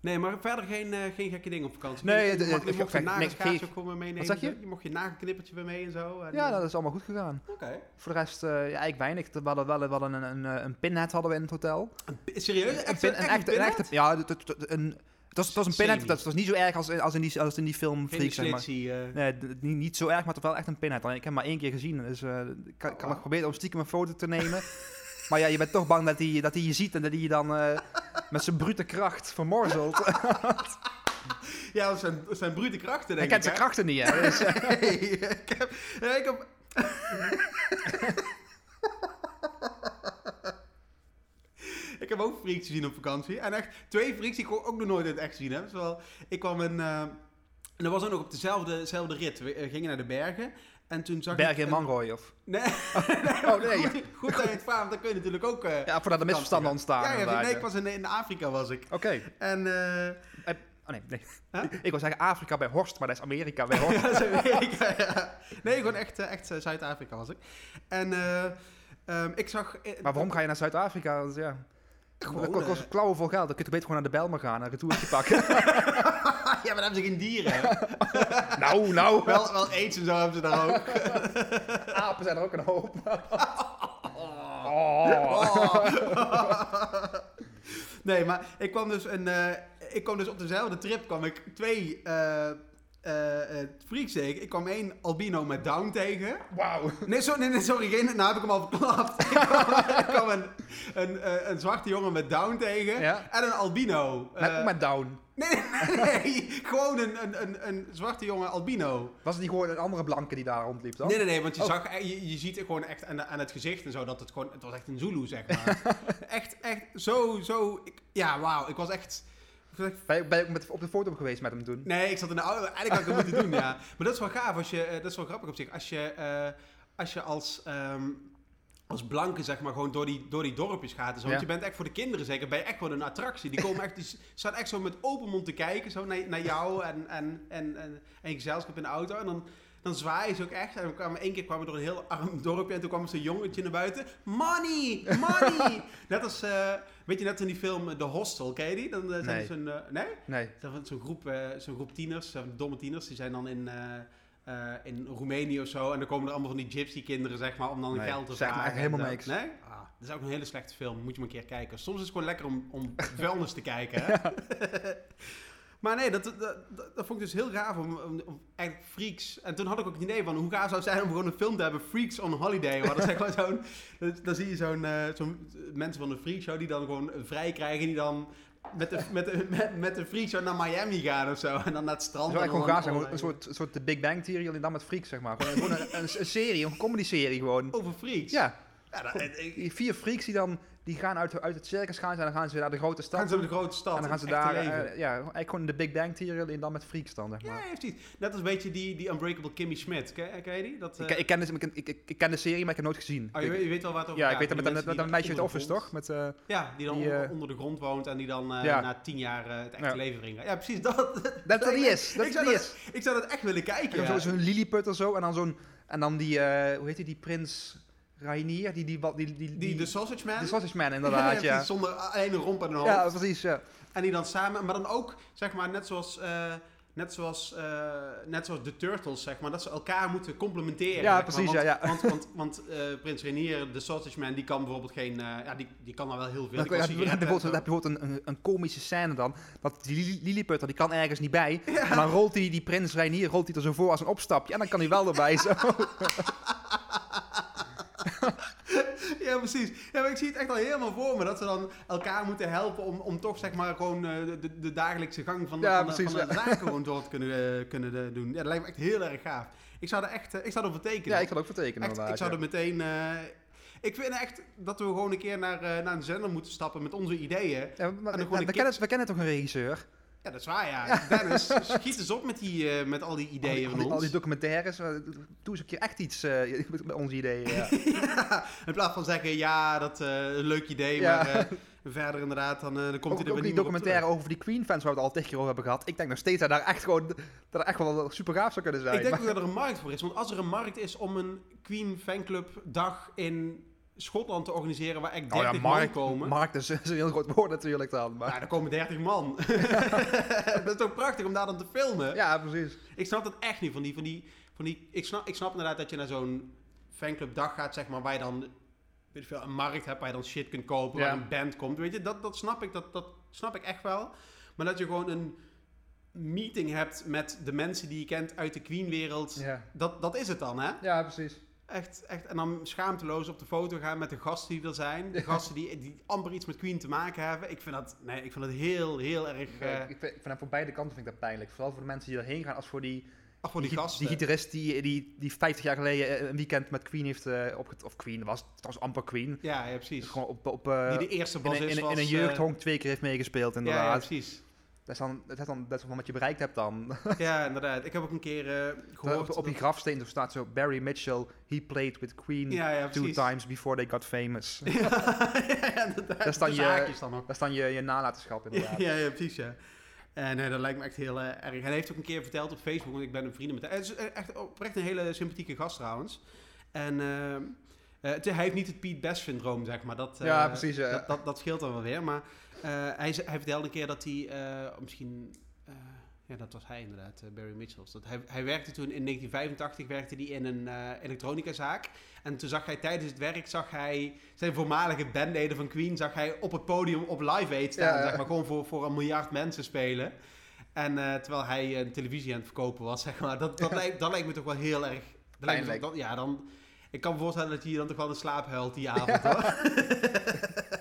Nee, maar verder geen, eh, geen gekke dingen op vakantie. Nee, je, het- je, mocht je ook gewoon weer meenemen. Wat zeg je? Je mocht je nagelknippertje weer mee en zo. En, Ja, dat is allemaal goed gegaan. Oké. Voor de rest, ja, eigenlijk weinig. We hadden wel we hadden een, een, een pinhead hadden we in het hotel. Serieus? Een, pin, zo- een, echt echte, een pinhead? echte, ja, een, was, het was een pinhead. Dat was niet zo erg als, als, in, die, als in die film Freak, zeg maar. eh. Nee, niet, niet zo erg, maar toch wel echt een pinhead. Ik heb hem maar één keer gezien, dus eh, ik kan, ik kan nog proberen om stiekem een foto te nemen. maar ja, je bent toch bang dat hij dat je ziet en dat hij je dan eh, met zijn brute kracht vermorzelt. Ja, dat zijn, zijn brute krachten, denk kent ik. zijn krachten niet, hè. Dus, ik heb... ik heb... ik heb ook freaks gezien op vakantie. En echt twee freaks die ik ook nog nooit in het echt gezien heb. Ik kwam in... eh, en dat was ook nog op dezelfde, dezelfde rit. We eh, gingen naar de bergen. En toen zag Bergen ik... in een- Manrooy, of... Nee, Oh, nee. goed, goed dat je het vraagt. Dan kun je natuurlijk ook... eh, Ja, voordat er misverstanden ontstaan. ja, nee, ik was in, in Afrika was ik. Oké. En... Oh nee, nee. Huh? Ik wil zeggen Afrika bij Horst, maar dat is Amerika bij Horst. Ja, dat is Amerika, ja. Nee, gewoon echt, echt Zuid-Afrika was ik. En eh, ehm, ik zag... Maar waarom ga je naar Zuid-Afrika? Ja. Gewoon, dat kost- klauwen voor geld. Dan kun je beter gewoon naar de Belmer gaan en een retourtje pakken. ja, maar daar hebben ze geen dieren. nou, nou. wel, wel aids en zo hebben ze daar ook. Apen zijn er ook een hoop. Oh. nee, maar ik kwam dus, een, eh, ik kwam dus op dezelfde trip kwam ik twee eh freaks tegen. Ik kwam één albino met down tegen. Wauw. Nee, sorry, nee, nee, sorry geen, nou heb ik hem al verklapt. ik kwam, ik kwam een, een, eh, een zwarte jongen met down tegen. Ja. En een albino. Met, met down. Nee, nee, nee, gewoon een, een, een, een zwarte jongen albino. Was het niet gewoon een andere blanke die daar rondliep dan? Nee, nee, nee, want je, Oh. zag, je, je ziet het gewoon echt aan, het gezicht en zo, dat het gewoon, het was echt een Zulu, zeg maar. echt, echt, zo, zo, ik- ja, wauw, ik was echt- Ben je, ook met, op de foto geweest met hem toen? nee, ik zat in de auto, eigenlijk had ik het moeten doen, ja. Maar dat is wel gaaf, als je, eh, dat is wel grappig op zich, als je, eh, als je als, ehm, als blanke, zeg maar, gewoon door die, door die dorpjes gaat en zo. Want je bent echt voor de kinderen zeker, ben je echt wel een attractie. Die komen echt, die staan echt zo met open mond te kijken, zo naar, naar jou en, en, en, en, en je gezelschap in de auto. En dan, dan zwaaien ze ook echt. En we kwamen, één keer kwamen we door een heel arm dorpje en toen kwam zo'n jongetje naar buiten. Money! Money! net als, eh, weet je, net in die film eh, The Hostel, ken je die? Dan eh, zijn Nee. zo'n, eh, nee? Zo'n groep, zo'n groep tieners, domme tieners, die zijn dan in, in Roemenië of zo. En dan komen er allemaal van die gypsy-kinderen, zeg maar, om dan Nee, geld te vragen. echt helemaal en zo. niks. Nee? Ah, dat is ook een hele slechte film, moet je maar een keer kijken. Soms is het gewoon lekker om, om vuilnis te kijken, hè? maar nee, dat, dat, dat, dat vond ik dus heel gaaf om, om, om eigenlijk freaks... En toen had ik ook het idee van hoe gaaf zou het zijn om gewoon een film te hebben, Freaks on Holiday. Waar maar zo'n... Dan, zie je zo'n... eh, zo'n mensen van de freakshow die dan gewoon vrij krijgen, die dan met de, met, de, met, met de freak naar Miami gaan of zo. En dan naar het strand. Eigenlijk gewoon gaaf zijn. Gewoon Een soort, een soort The Big Bang Theory, alleen dan met freaks, zeg maar. Gewoon, gewoon een, een, een serie, een comedy-serie gewoon. Over freaks? Ja, Ja, dat, ik- vier freaks die dan die gaan uit, uit het circus gaan ze en dan gaan ze naar de grote stad. gaan ze naar de grote stad. en dan gaan ze het daar, eh, ja, eigenlijk gewoon de Big Bang Theory, alleen dan met freaks dan, zeg maar. ja, precies. Net als een beetje die, die Unbreakable Kimmy Schmidt. Ken, ken je die? Dat, Ik, eh, ik, ken de, ik, ik, ik ken de serie, maar ik heb het nooit gezien. oh, je, weet- je weet wel waar het over ja, ik weet het Die met, met, meisje uit onder Office, toch? Met, eh Ja, die dan Die, onder, eh, onder de grond woont en die dan eh, Ja. na tien jaar eh, het echte Ja. leven ingaat. Ja, precies. Dat, dat die is, dat ik, zou is. dat, ik zou dat echt willen kijken. Zo'n Lilliput of zo, en dan zo'n, en dan die, eh, hoe heet die, die prins Rainier, die, die, die, die, die, die, de Sausage Man? de Sausage Man inderdaad, ja. Zonder een romp en een hoofd. Ja, precies, ja. En die dan samen, maar dan ook, zeg maar, net zoals, eh, net zoals, eh, net zoals de Turtles, zeg maar, dat ze elkaar moeten complementeren. Ja, maar. precies, want, ja, ja. Want, want, want eh, Prins Renier, de Sausage Man, die kan bijvoorbeeld geen, ja, die, die kan dan wel heel veel. Dan heb je, heb je sigaretten bijvoorbeeld, heb je bijvoorbeeld een, een, een komische scène dan, dat die Lilliputter, die kan ergens niet bij, en dan rolt die, die prins Reinier, rolt hij er zo voor als een opstapje, en dan kan hij wel erbij, zo. Ja, precies. Ja, maar ik zie het echt al helemaal voor me, dat ze dan elkaar moeten helpen om, om toch, zeg maar, gewoon eh, de, de, dagelijkse gang van de, Ja, van precies, van de ja. zaken gewoon door te kunnen, eh, kunnen eh, doen. Ja, dat lijkt me echt heel erg gaaf. Ik zou er echt, ik zou ervoor tekenen. Ja, ik kan ook vertekenen Echt, ik zou er meteen. ik vind echt dat we gewoon een keer naar, eh, naar een zender moeten stappen met onze ideeën. Ja, maar, en we kennen, we kennen toch een regisseur? Ja, dat is waar, ja. Dennis, schiet eens op met, die, eh, met al die Al ideeën die, al van die, al ons. die documentaires, eh, doe eens een keer echt iets eh, met, onze ideeën. Ja. Ja, in plaats van zeggen, ja, dat is een leuk idee, Ja. maar eh, verder inderdaad, dan, eh, dan komt ook hij er ook weer die niet op documentaire over die Queen-fans waar we het al tegen keer over hebben gehad. Ik denk nog steeds dat daar echt gewoon, dat er echt wel super gaaf zou kunnen zijn. Ik denk maar- ook dat er een markt voor is. Want als er een markt is om een Queen fanclub dag in Schotland te organiseren waar echt 30 Oh ja, man komen. markt is, is een heel groot woord natuurlijk dan. Maar, Nou, er komen 30 man. dat is toch prachtig om daar dan te filmen? ja, precies. Ik snap dat echt niet. Van die, van die, van die, ik, snap, ik snap inderdaad dat je naar zo'n fanclubdag gaat, zeg maar, waar je dan weet veel, een markt hebt waar je dan shit kunt kopen, Ja. waar een band komt. Weet je, dat, dat snap ik, dat, dat snap ik echt wel. Maar dat je gewoon een meeting hebt met de mensen die je kent uit de Queen-wereld, Ja, dat, dat is het dan, hè? ja precies. Echt, echt. En dan schaamteloos op de foto gaan met de gasten die er zijn. De gasten die, die amper iets met Queen te maken hebben. Ik vind dat, nee, ik vind dat heel, heel erg... Eh ik, vind, ik vind dat voor beide kanten vind ik dat pijnlijk. Vooral voor de mensen die erheen gaan als voor die, ach, voor die, die, gasten. die gitarist die, die, die 50 jaar geleden eh, een weekend met Queen heeft uh, opget... Of Queen, was het was amper Queen. ja, ja, precies. Gewoon op, op, eh, die de eerste in, bassist in, een- was. in een eh, jeugdhonk twee keer heeft meegespeeld ja, ja, inderdaad. precies. Dat, is dan, dat, is dan, dat is wat je bereikt hebt dan. Ja, inderdaad. Ik heb ook een keer eh, gehoord... op, op die grafsteen er staat zo... Barry Mitchell, he played with Queen ja, ja, two times before they got famous. ja, ja, inderdaad. Dat is dan De je- zaakjes dan ook. dat is dan je, je nalatenschap inderdaad. Ja, ja, precies, ja. En eh, dat lijkt me echt heel eh, erg. En hij heeft ook een keer verteld op Facebook, want ik ben een vrienden met hem. Het is echt oprecht een hele sympathieke gast trouwens. En het- hij heeft niet het Pete Best syndroom, zeg maar. Dat, eh, Ja, precies. Dat, dat, dat scheelt dan wel weer. Maar hij, ze- hij vertelde een keer dat hij eh, misschien... eh, ja, dat was hij inderdaad, eh, Barry Mitchell. Dat hij, hij werkte toen in 1985 werkte hij in een eh elektronicazaak. En toen zag hij tijdens het werk, zag hij zijn voormalige bandleden van Queen, zag hij op het podium op Live Aid staan. Ja, ja. Zeg maar, gewoon voor, voor een miljard mensen spelen. En eh, terwijl hij een televisie aan het verkopen was, zeg maar. Dat, dat, Ja. lijkt, dat lijkt me toch wel heel erg... Dat lijkt me Pijnlijk. toch- dat, ja, dan... Ik kan me voorstellen dat je dan toch wel in slaap huilt die avond, hoor.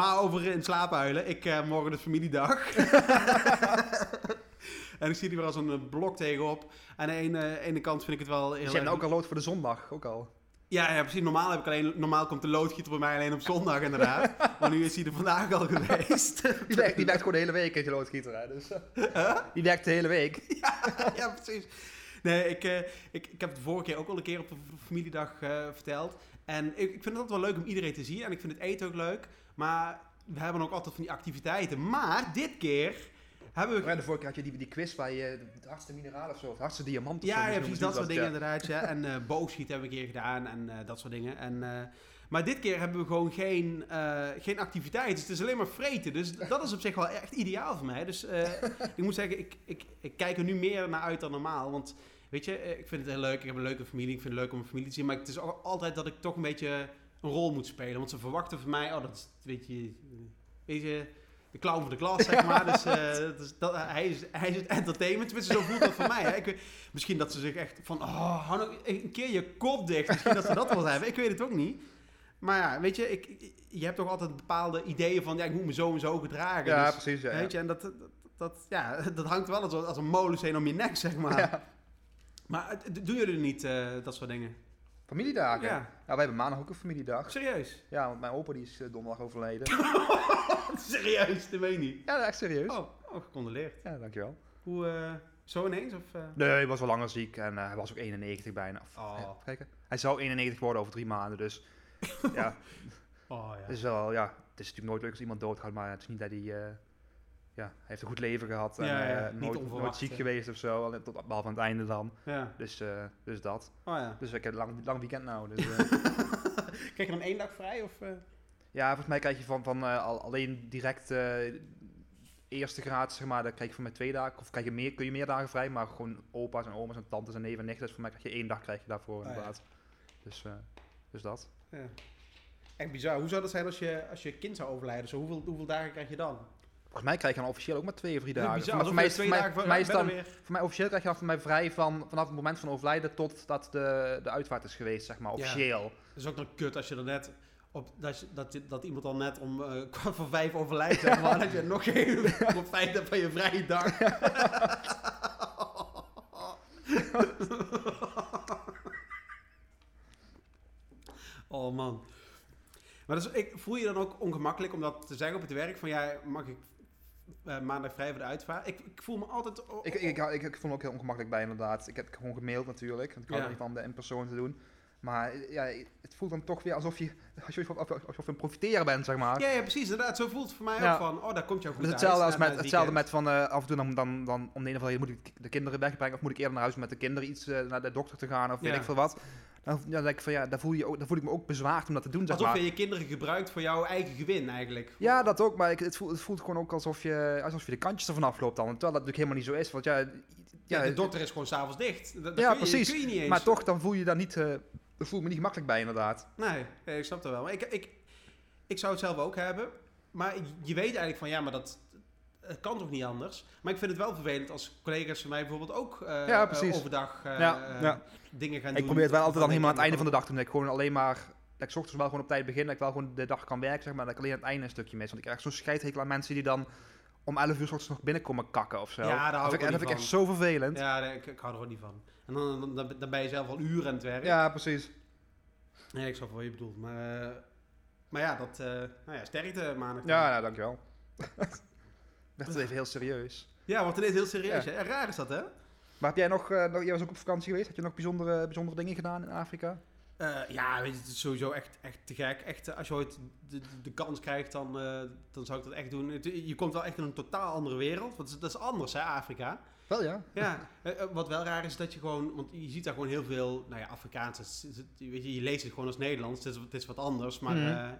maar over in slaap huilen. Ik, eh, morgen is familiedag. en ik zie er weer als een eh, blok tegenop. Aan de ene, ene kant vind ik het wel heel Dus je hebt ook al lood voor de zondag, ook al. ja, ja, precies. Normaal, heb ik alleen, normaal komt de loodgieter bij mij alleen op zondag, inderdaad. maar nu is hij er vandaag al geweest. Die werkt, die werkt gewoon de hele week je loodgieter. Hè, dus, eh, Die werkt de hele week. ja, precies. Nee, ik, ik, ik heb het de vorige keer ook al een keer op de familiedag verteld. En ik, ik vind het altijd wel leuk om iedereen te zien. En ik vind het eten ook leuk. Maar we hebben ook altijd van die activiteiten. Maar dit keer hebben we... Ja, de vorige keer had je die, die quiz waar je het hardste mineraal of zo, of het hardste diamant of Ja, precies. Dat soort was, dingen ja. inderdaad. Ja. En eh boogschieten hebben we een keer gedaan en eh, dat soort dingen. En, eh, maar dit keer hebben we gewoon geen, eh, geen activiteit. Dus het is alleen maar vreten. Dus dat is op zich wel echt ideaal voor mij. Dus ik moet zeggen, ik, ik, ik kijk er nu meer naar uit dan normaal. Want weet je, ik vind het heel leuk. Ik heb een leuke familie. Ik vind het leuk om een familie te zien. Maar het is ook altijd dat ik toch een beetje een rol moet spelen. Want ze verwachten van mij, oh, dat is, weet je, weet je de clown van de klas, zeg maar. Dus eh, dat is, dat, hij, is, hij is het entertainment. Tenminste, zo voelt dat voor mij. Hè. Ik, misschien dat ze zich echt van, oh, hou nou een keer je kop dicht. Misschien dat ze dat wel hebben. Ik weet het ook niet. Maar ja, weet je, ik, je hebt toch altijd bepaalde ideeën van, ja, ik moet me zo en zo gedragen. Ja, dus, precies. Ja. Weet je, en dat, dat, dat, ja, dat hangt wel als, als een molensteen om je nek, zeg maar. Maar doen jullie niet eh, dat soort dingen? Familiedagen. Ja. Ja. wij hebben maandag ook een familiedag. Serieus? Ja, want mijn opa die is eh, donderdag overleden. Serieus, dat weet je niet. ja, echt serieus. Oh, oh gecondoleerd. Ja, dankjewel. Hoe, eh, zo ineens? Of, eh? Nee, hij was wel langer ziek en hij was ook 91 bijna. Of, Oh. kijken. Hij zou 91 worden over drie maanden, dus ja, Oh ja. het is wel, ja, het is natuurlijk nooit leuk als iemand doodgaat, maar het is niet dat hij, ja, hij heeft een goed leven gehad en Ja, ja, eh, nooit, nooit ziek geweest of zo, alleen tot behalve aan het einde dan. ja. Dus, eh, dus dat. Oh ja. Dus ik heb een lang, lang weekend nou. Dus, eh, Krijg je dan één dag vrij? Of, ja, volgens mij krijg je van, van al, alleen direct eerste graad, zeg maar, dan krijg je van mij twee dagen, of krijg je meer, kun je meer dagen vrij, maar gewoon opa's en oma's en tantes en neven en nichten, dus voor mij krijg je één dag krijg je daarvoor Oh, inderdaad. Dus, dus dat. Ja. Echt bizar. Hoe zou dat zijn als je, als je kind zou overlijden? Zo, hoeveel, hoeveel dagen krijg je dan? Volgens mij krijg je dan officieel ook maar twee of drie Dat is dagen. bizar. Maar voor mij, is, voor, twee mij, dagen voor, mij is dan, weer- voor mij officieel krijg je dan voor mij vrij van, vanaf het moment van overlijden tot dat de, de uitvaart is geweest, zeg maar, Ja. officieel. Dat is ook nog kut als je er net... Op, dat, je, dat, dat iemand al net om kwart voor vijf overlijdt, zeg maar. dat je nog geen op vijf hebt van je vrije dag. oh man. Maar dus, ik, voel je dan ook ongemakkelijk om dat te zeggen op het werk? Van ja, mag ik eh, maandag vrij voor de uitvaart? Ik, ik voel me altijd... Ik, ik, ik, ik, vond het ook heel ongemakkelijk bij inderdaad. Ik heb gewoon gemaild natuurlijk, want ik hou Ja. er niet van de in persoon te doen. Maar eh, ja, het voelt dan toch weer alsof je, alsof je, alsof je een profiteren bent, zeg maar. Ja, ja, precies. Inderdaad, zo voelt het voor mij Ja. ook van... Oh, daar komt jou goed Het is uit hetzelfde, als met, hetzelfde met van eh, af en toe dan, dan, dan om de een of andere moet ik de kinderen wegbrengen of moet ik eerder naar huis om met de kinderen iets eh, naar de dokter te gaan of weet ik veel wat. Dan, dan denk ik van ja, daar voel, je ook, daar voel ik me ook bezwaard om dat te doen, zeg Alsof maar. je je kinderen gebruikt voor jouw eigen gewin eigenlijk. Ja, dat ook, maar ik, het, voelt, het voelt gewoon ook alsof je, alsof je de kantjes ervan afloopt dan. Terwijl dat natuurlijk helemaal niet zo is, want ja... Ja, de dokter is gewoon s'avonds dicht. Dat, dat Ja, kun je, precies. kun je niet eens. maar toch, dan voel je daar niet, eh dat ik me niet gemakkelijk bij inderdaad. Nee, nee, ik snap dat wel. Maar ik, ik, ik zou het zelf ook hebben. Maar je weet eigenlijk van, ja, maar dat... Het kan toch niet anders? Maar ik vind het wel vervelend als collega's van mij bijvoorbeeld ook eh, Ja, eh, overdag eh, Ja, ja. dingen gaan ik doen. probeer het wel altijd dan helemaal aan het ik einde van de dag te doen. Dat ik gewoon alleen maar... Dat ik 's ochtends wel gewoon op tijd begin. Dat ik wel gewoon de dag kan werken, zeg maar. Dat ik alleen aan het einde een stukje mis. Want ik krijg zo'n scheidhekel aan mensen die dan om 11 uur ochtends nog binnenkomen kakken of zo. Ja, daar hou dat ik dat niet vind ik echt zo vervelend. Ja, nee, ik, ik hou er ook niet van. En dan, dan, dan, dan ben je zelf al uren aan het werk. Ja, precies. Nee, ik snap wat je bedoelt. Maar, eh, maar ja, dat... eh nou ja, sterkte maandag. Ja, nou, dankjewel. werd het even heel serieus. Ja, want ineens heel serieus. Ja. Hè? Raar is dat, hè? Maar heb jij nog, eh, nog... Jij was ook op vakantie geweest. Had je nog bijzondere, bijzondere dingen gedaan in Afrika? Eh, ja, weet je, het is sowieso echt, echt te gek. Echt, eh, als je ooit de, de, kans krijgt, dan, eh, dan zou ik dat echt doen. Je komt wel echt in een totaal andere wereld. Want dat is anders, hè, Afrika. Wel ja. Ja, eh, eh, wat wel raar is, dat je gewoon... Want je ziet daar gewoon heel veel, nou ja, Afrikaans. Weet je, je leest het gewoon als Nederlands. Het is, het is wat anders, maar... Mhm. eh,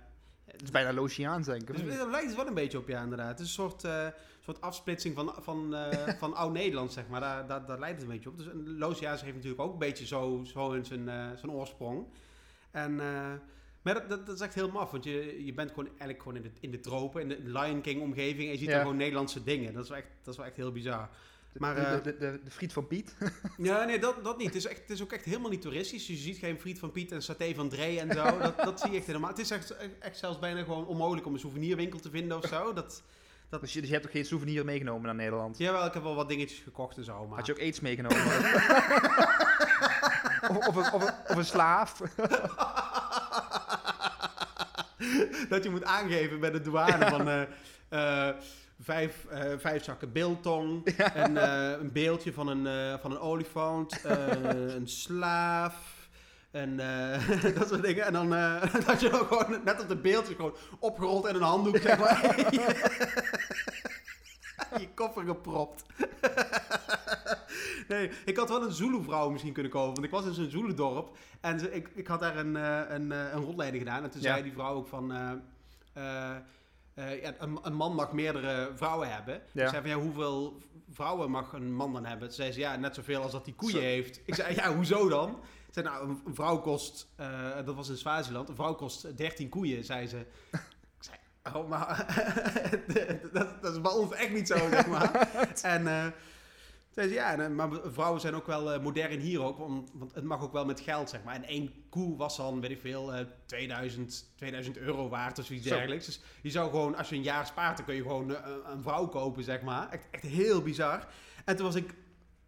Het is bijna Lotiaans, denk ik. dus, daar lijkt het wel een beetje op, ja, inderdaad. Het is een soort, soort afsplitsing van, van, van oud-Nederlands, zeg maar. Daar, daar, daar lijkt het een beetje op. Dus een Loziaans heeft natuurlijk ook een beetje zo, zo in zijn, zijn oorsprong. En, maar dat, dat, dat is echt heel maf, want je, je bent gewoon eigenlijk gewoon in de, in de tropen, in de Lion King-omgeving. En je ziet Ja. daar gewoon Nederlandse dingen. Dat is wel echt, dat is wel echt heel bizar. Maar, de, eh, de, de, de, de friet van Piet. Ja, nee, dat, dat niet. Het is, echt, het is ook echt helemaal niet toeristisch. Dus je ziet geen friet van Piet en saté van Dree en zo. Dat, dat zie je echt helemaal. Het is echt, echt zelfs bijna gewoon onmogelijk om een souvenirwinkel te vinden of zo. Dat, Dus je, dus je hebt ook geen souvenir meegenomen naar Nederland? Jawel, ik heb wel wat dingetjes gekocht en zo, maar... Had je ook aids meegenomen? of, of, een, of, een, of een slaaf? dat je moet aangeven bij de douane van... eh, eh, vijf, eh, vijf zakken biltong, en, eh, een beeldje van een, eh, van een olifant, een slaaf... En dat soort dingen. En dan dat je ook gewoon net op het beeldje gewoon opgerold in een handdoek, zeg maar. je koffer gepropt. nee, ik had wel een Zulu-vrouw misschien kunnen kopen. Want ik was in zo'n Zulu-dorp. En ik, ik had daar een, een, een rondleiding gedaan. En toen Ja. zei die vrouw ook van... eh, ja, een, een man mag meerdere vrouwen hebben. Ja. Ik zei van, ja, hoeveel vrouwen mag een man dan hebben? Toen zei ze, ja, net zoveel als dat hij koeien Zo. heeft. Ik zei, ja, hoezo dan? Ik zei, nou, een, een vrouw kost... eh, dat was in Swaziland. Een vrouw kost 13 koeien, zei ze. Ik zei, oh, maar... dat, dat is bij ons echt niet zo, zeg maar. en... eh, Zei ze, ja, eh, maar vrouwen zijn ook wel eh, modern hier ook, want, want het mag ook wel met geld, zeg maar. En één koe was dan, weet ik veel, eh 2000, 2000 euro waard of zoiets Zo. dergelijks. Dus je zou gewoon, als je een jaar spaart, dan kun je gewoon een vrouw kopen, zeg maar. Echt, echt heel bizar. En toen was ik,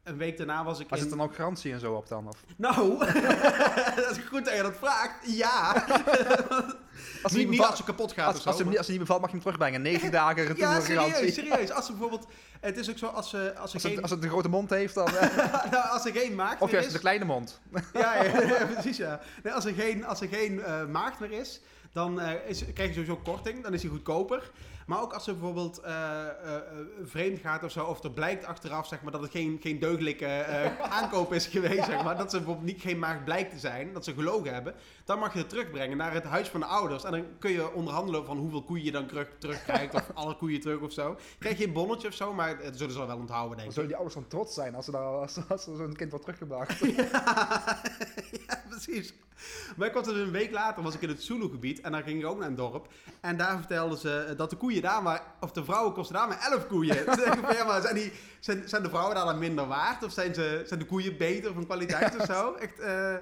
een week daarna was ik in... zit er dan ook garantie en zo op dan? Of? Nou, dat is goed dat je dat vraagt. Ja. Als niet, niet bevalt- als ze kapot gaat als, of zo, als, ze, maar- als ze niet bevalt, mag je hem terugbrengen. 9 dagen retour Ja, garantie. serieus, serieus. Als ze bijvoorbeeld... Het is ook zo, als ze, als ze Als geen... het, als het een grote mond heeft, dan... eh, nou, als er geen maagd of juist is... een kleine mond. Ja, ja, ja, precies ja. Nee, als er geen, als er geen eh, maagd meer is, dan eh, is, krijg je sowieso korting. Dan is hij goedkoper. Maar ook als er bijvoorbeeld eh, eh, eh, vreemd gaat of zo, of er blijkt achteraf zeg maar, dat het geen, geen deugdelijke aankoop is geweest, zeg maar, dat ze bijvoorbeeld niet geen maagd blijkt te zijn, dat ze gelogen hebben, dan mag je het terugbrengen naar het huis van de ouders. En dan kun je onderhandelen van hoeveel koeien je dan terug, terugkrijgt, of alle koeien terug of zo. Krijg je een bonnetje of zo, maar het zullen ze wel onthouden, denk ik. zullen die ouders dan trots zijn als, ze daar, als, als er zo'n kind wordt teruggebracht. ja, precies. Maar ik was dus een week later was ik in het Zulu-gebied en dan ging ik ook naar een dorp. En daar vertelden ze dat de koeien daar maar, of de vrouwen kosten daar maar 11 koeien. Toen dacht ik van, ja, maar zijn, die, zijn, zijn de vrouwen daar dan minder waard? Of zijn, ze, zijn de koeien beter van kwaliteit of zo? Echt, eh,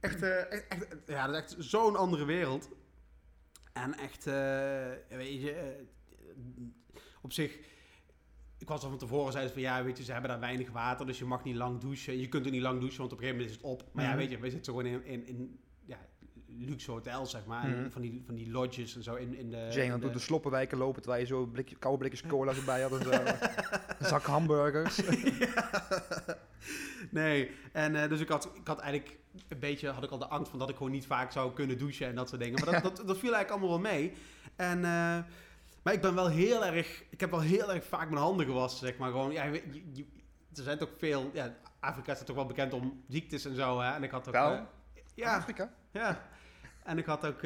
echt, eh, echt, echt- ja, dat is echt zo'n andere wereld. En echt, eh, weet je, eh, op zich... Ik was al van tevoren zeiden ze van ja, weet je, ze hebben daar weinig water, dus je mag niet lang douchen. Je kunt er niet lang douchen, want op een gegeven moment is het op. Maar ja, Mhm. weet je, we zitten gewoon in, in, in ja, luxe hotels, zeg maar. Mhm. van, die, van die lodges en zo in, in de... Jane, dan in door de- sloppenwijken lopen terwijl je zo blikje, koude blikjes cola erbij had en een zak hamburgers. Nee, en eh, dus ik had, ik had eigenlijk een beetje, had ik al de angst van dat ik gewoon niet vaak zou kunnen douchen en dat soort dingen. Maar dat, dat, dat viel eigenlijk allemaal wel mee. En, eh, maar ik ben wel heel erg, ik heb wel heel erg vaak mijn handen gewassen, zeg maar. Gewoon, ja, je, je- je- er zijn toch veel, ja, Afrika is toch wel bekend om ziektes en zo, hè. En ik had ook... Eh, ja, Afrika? ja. En ik had ook,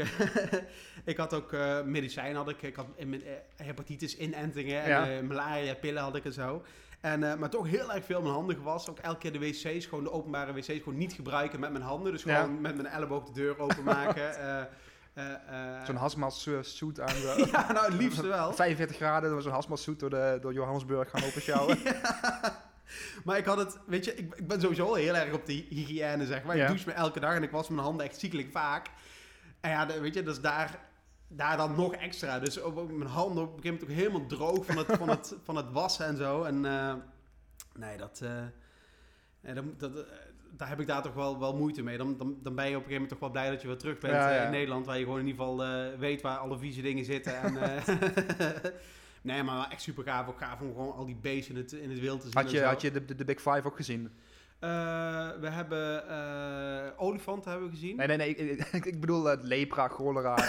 ik had ook eh, medicijn, had ik. Ik had in eh, hepatitis inentingen en Ja. malaria pillen had ik en zo. En, maar toch heel erg veel mijn handen gewassen. Ook elke keer de wc's, gewoon de openbare wc's, gewoon niet gebruiken met mijn handen. Dus Ja. gewoon met mijn elleboog de deur openmaken. eh eh, Zo'n hazmat eh, suit aan. Zo. Ja, nou het liefste wel. 45 graden, er was een hazmat suit door, de, door Johannesburg gaan open sjouwen. Maar ik had het, weet je, ik, ik ben sowieso al heel erg op de hygiëne, zeg maar. Ja. Ik douche me elke dag en ik was mijn handen echt ziekelijk vaak. En ja, de- weet je, dus daar, daar dan nog extra. Dus ook ook mijn handen op een gegeven moment ook helemaal droog van het, van het, van het wassen en zo. En nee, dat, nee, dat, dat, daar heb ik daar toch wel, wel moeite mee. Dan, dan, dan ben je op een gegeven moment toch wel blij dat je weer terug bent Ja, eh, ja. in Nederland. Waar je gewoon in ieder geval eh, weet waar alle vieze dingen zitten. En, eh, nee, maar wel echt super gaaf. Ook gaaf om gewoon al die beesten in het, in het wild te zien. Had je, had je de, de, de Big Five ook gezien? We hebben olifanten hebben we gezien. Nee, nee, nee. Ik, ik, bedoel lepra, cholera.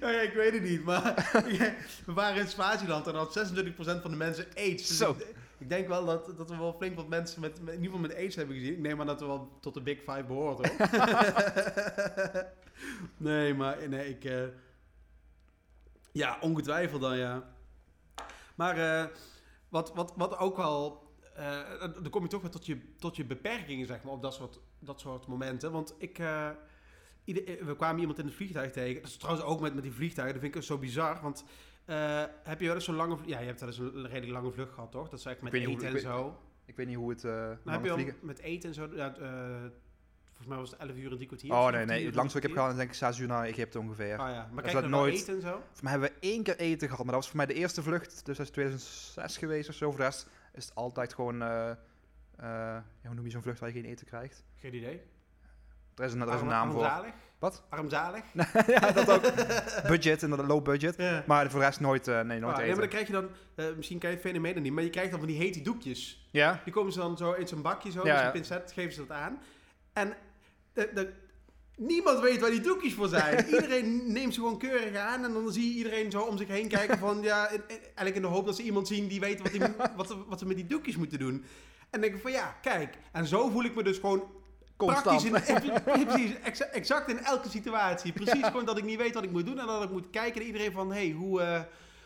Ja, ja, ik weet het niet, maar we waren in Swaziland en had 26% van de mensen AIDS. Dus Zo. Ik, ik denk wel dat, dat we wel flink wat mensen met, met- in ieder geval met AIDS hebben gezien. Ik neem aan dat we wel tot de Big Five behoort hoor. nee, maar nee, ik... eh, ja, ongetwijfeld dan ja. Maar eh, wat, wat, wat ook wel... eh, dan kom je toch weer tot je, tot je beperkingen, zeg maar, op dat soort, dat soort momenten. Want ik... eh, ieder- we kwamen iemand in het vliegtuig tegen. Dat is trouwens ook met, met die vliegtuigen. Dat vind ik zo bizar. Want eh, heb je wel eens zo'n lange... vl- Ja, je hebt wel eens een redelijk lange vlucht gehad, toch? Dat is eigenlijk Ik met eten en hoe- zo. ik weet niet hoe het... Maar lang heb je vliegen. met eten en zo... Ja, volgens mij was het 11 uur en drie kwartier. Oh nee, 10 nee. Het langste wat ik heb gehad is denk ik 6 uur naar Egypte ongeveer. Ah ja, maar Dat kijk nooit- eten en zo? Voor mij hebben we één keer eten gehad, maar dat was voor mij de eerste vlucht. Dus dat is 2006 geweest of zo. Voor de rest is het altijd gewoon... ja, hoe noem je zo'n vlucht waar je geen eten krijgt? Geen idee. Er is een, er is een Arm- naam voor. Armzalig? Wat? Armzalig? ja, dat ook. budget, inderdaad, low budget. Ja. Maar voor de rest nooit, eh, nee, nooit Ah, ja, eten. maar dan krijg je dan... eh, misschien kan je het fenomeen niet, maar je krijgt dan van die hete doekjes. Ja? Die komen ze dan zo in zo'n bakje, zo, Ja, met ja. een pincet, geven ze dat aan. En de, de- niemand weet waar die doekjes voor zijn. iedereen neemt ze gewoon keurig aan en dan zie je iedereen zo om zich heen kijken van, ja, eigenlijk in de hoop dat ze iemand zien die weet wat, die, wat, ze- wat ze met die doekjes moeten doen. En dan denk ik van, ja, kijk. En zo voel ik me dus gewoon Constant. Praktisch in, precies, exa- exact in elke situatie. Precies gewoon dat ik niet weet wat ik moet doen en dat ik moet kijken naar iedereen van, hey, hoe, eh,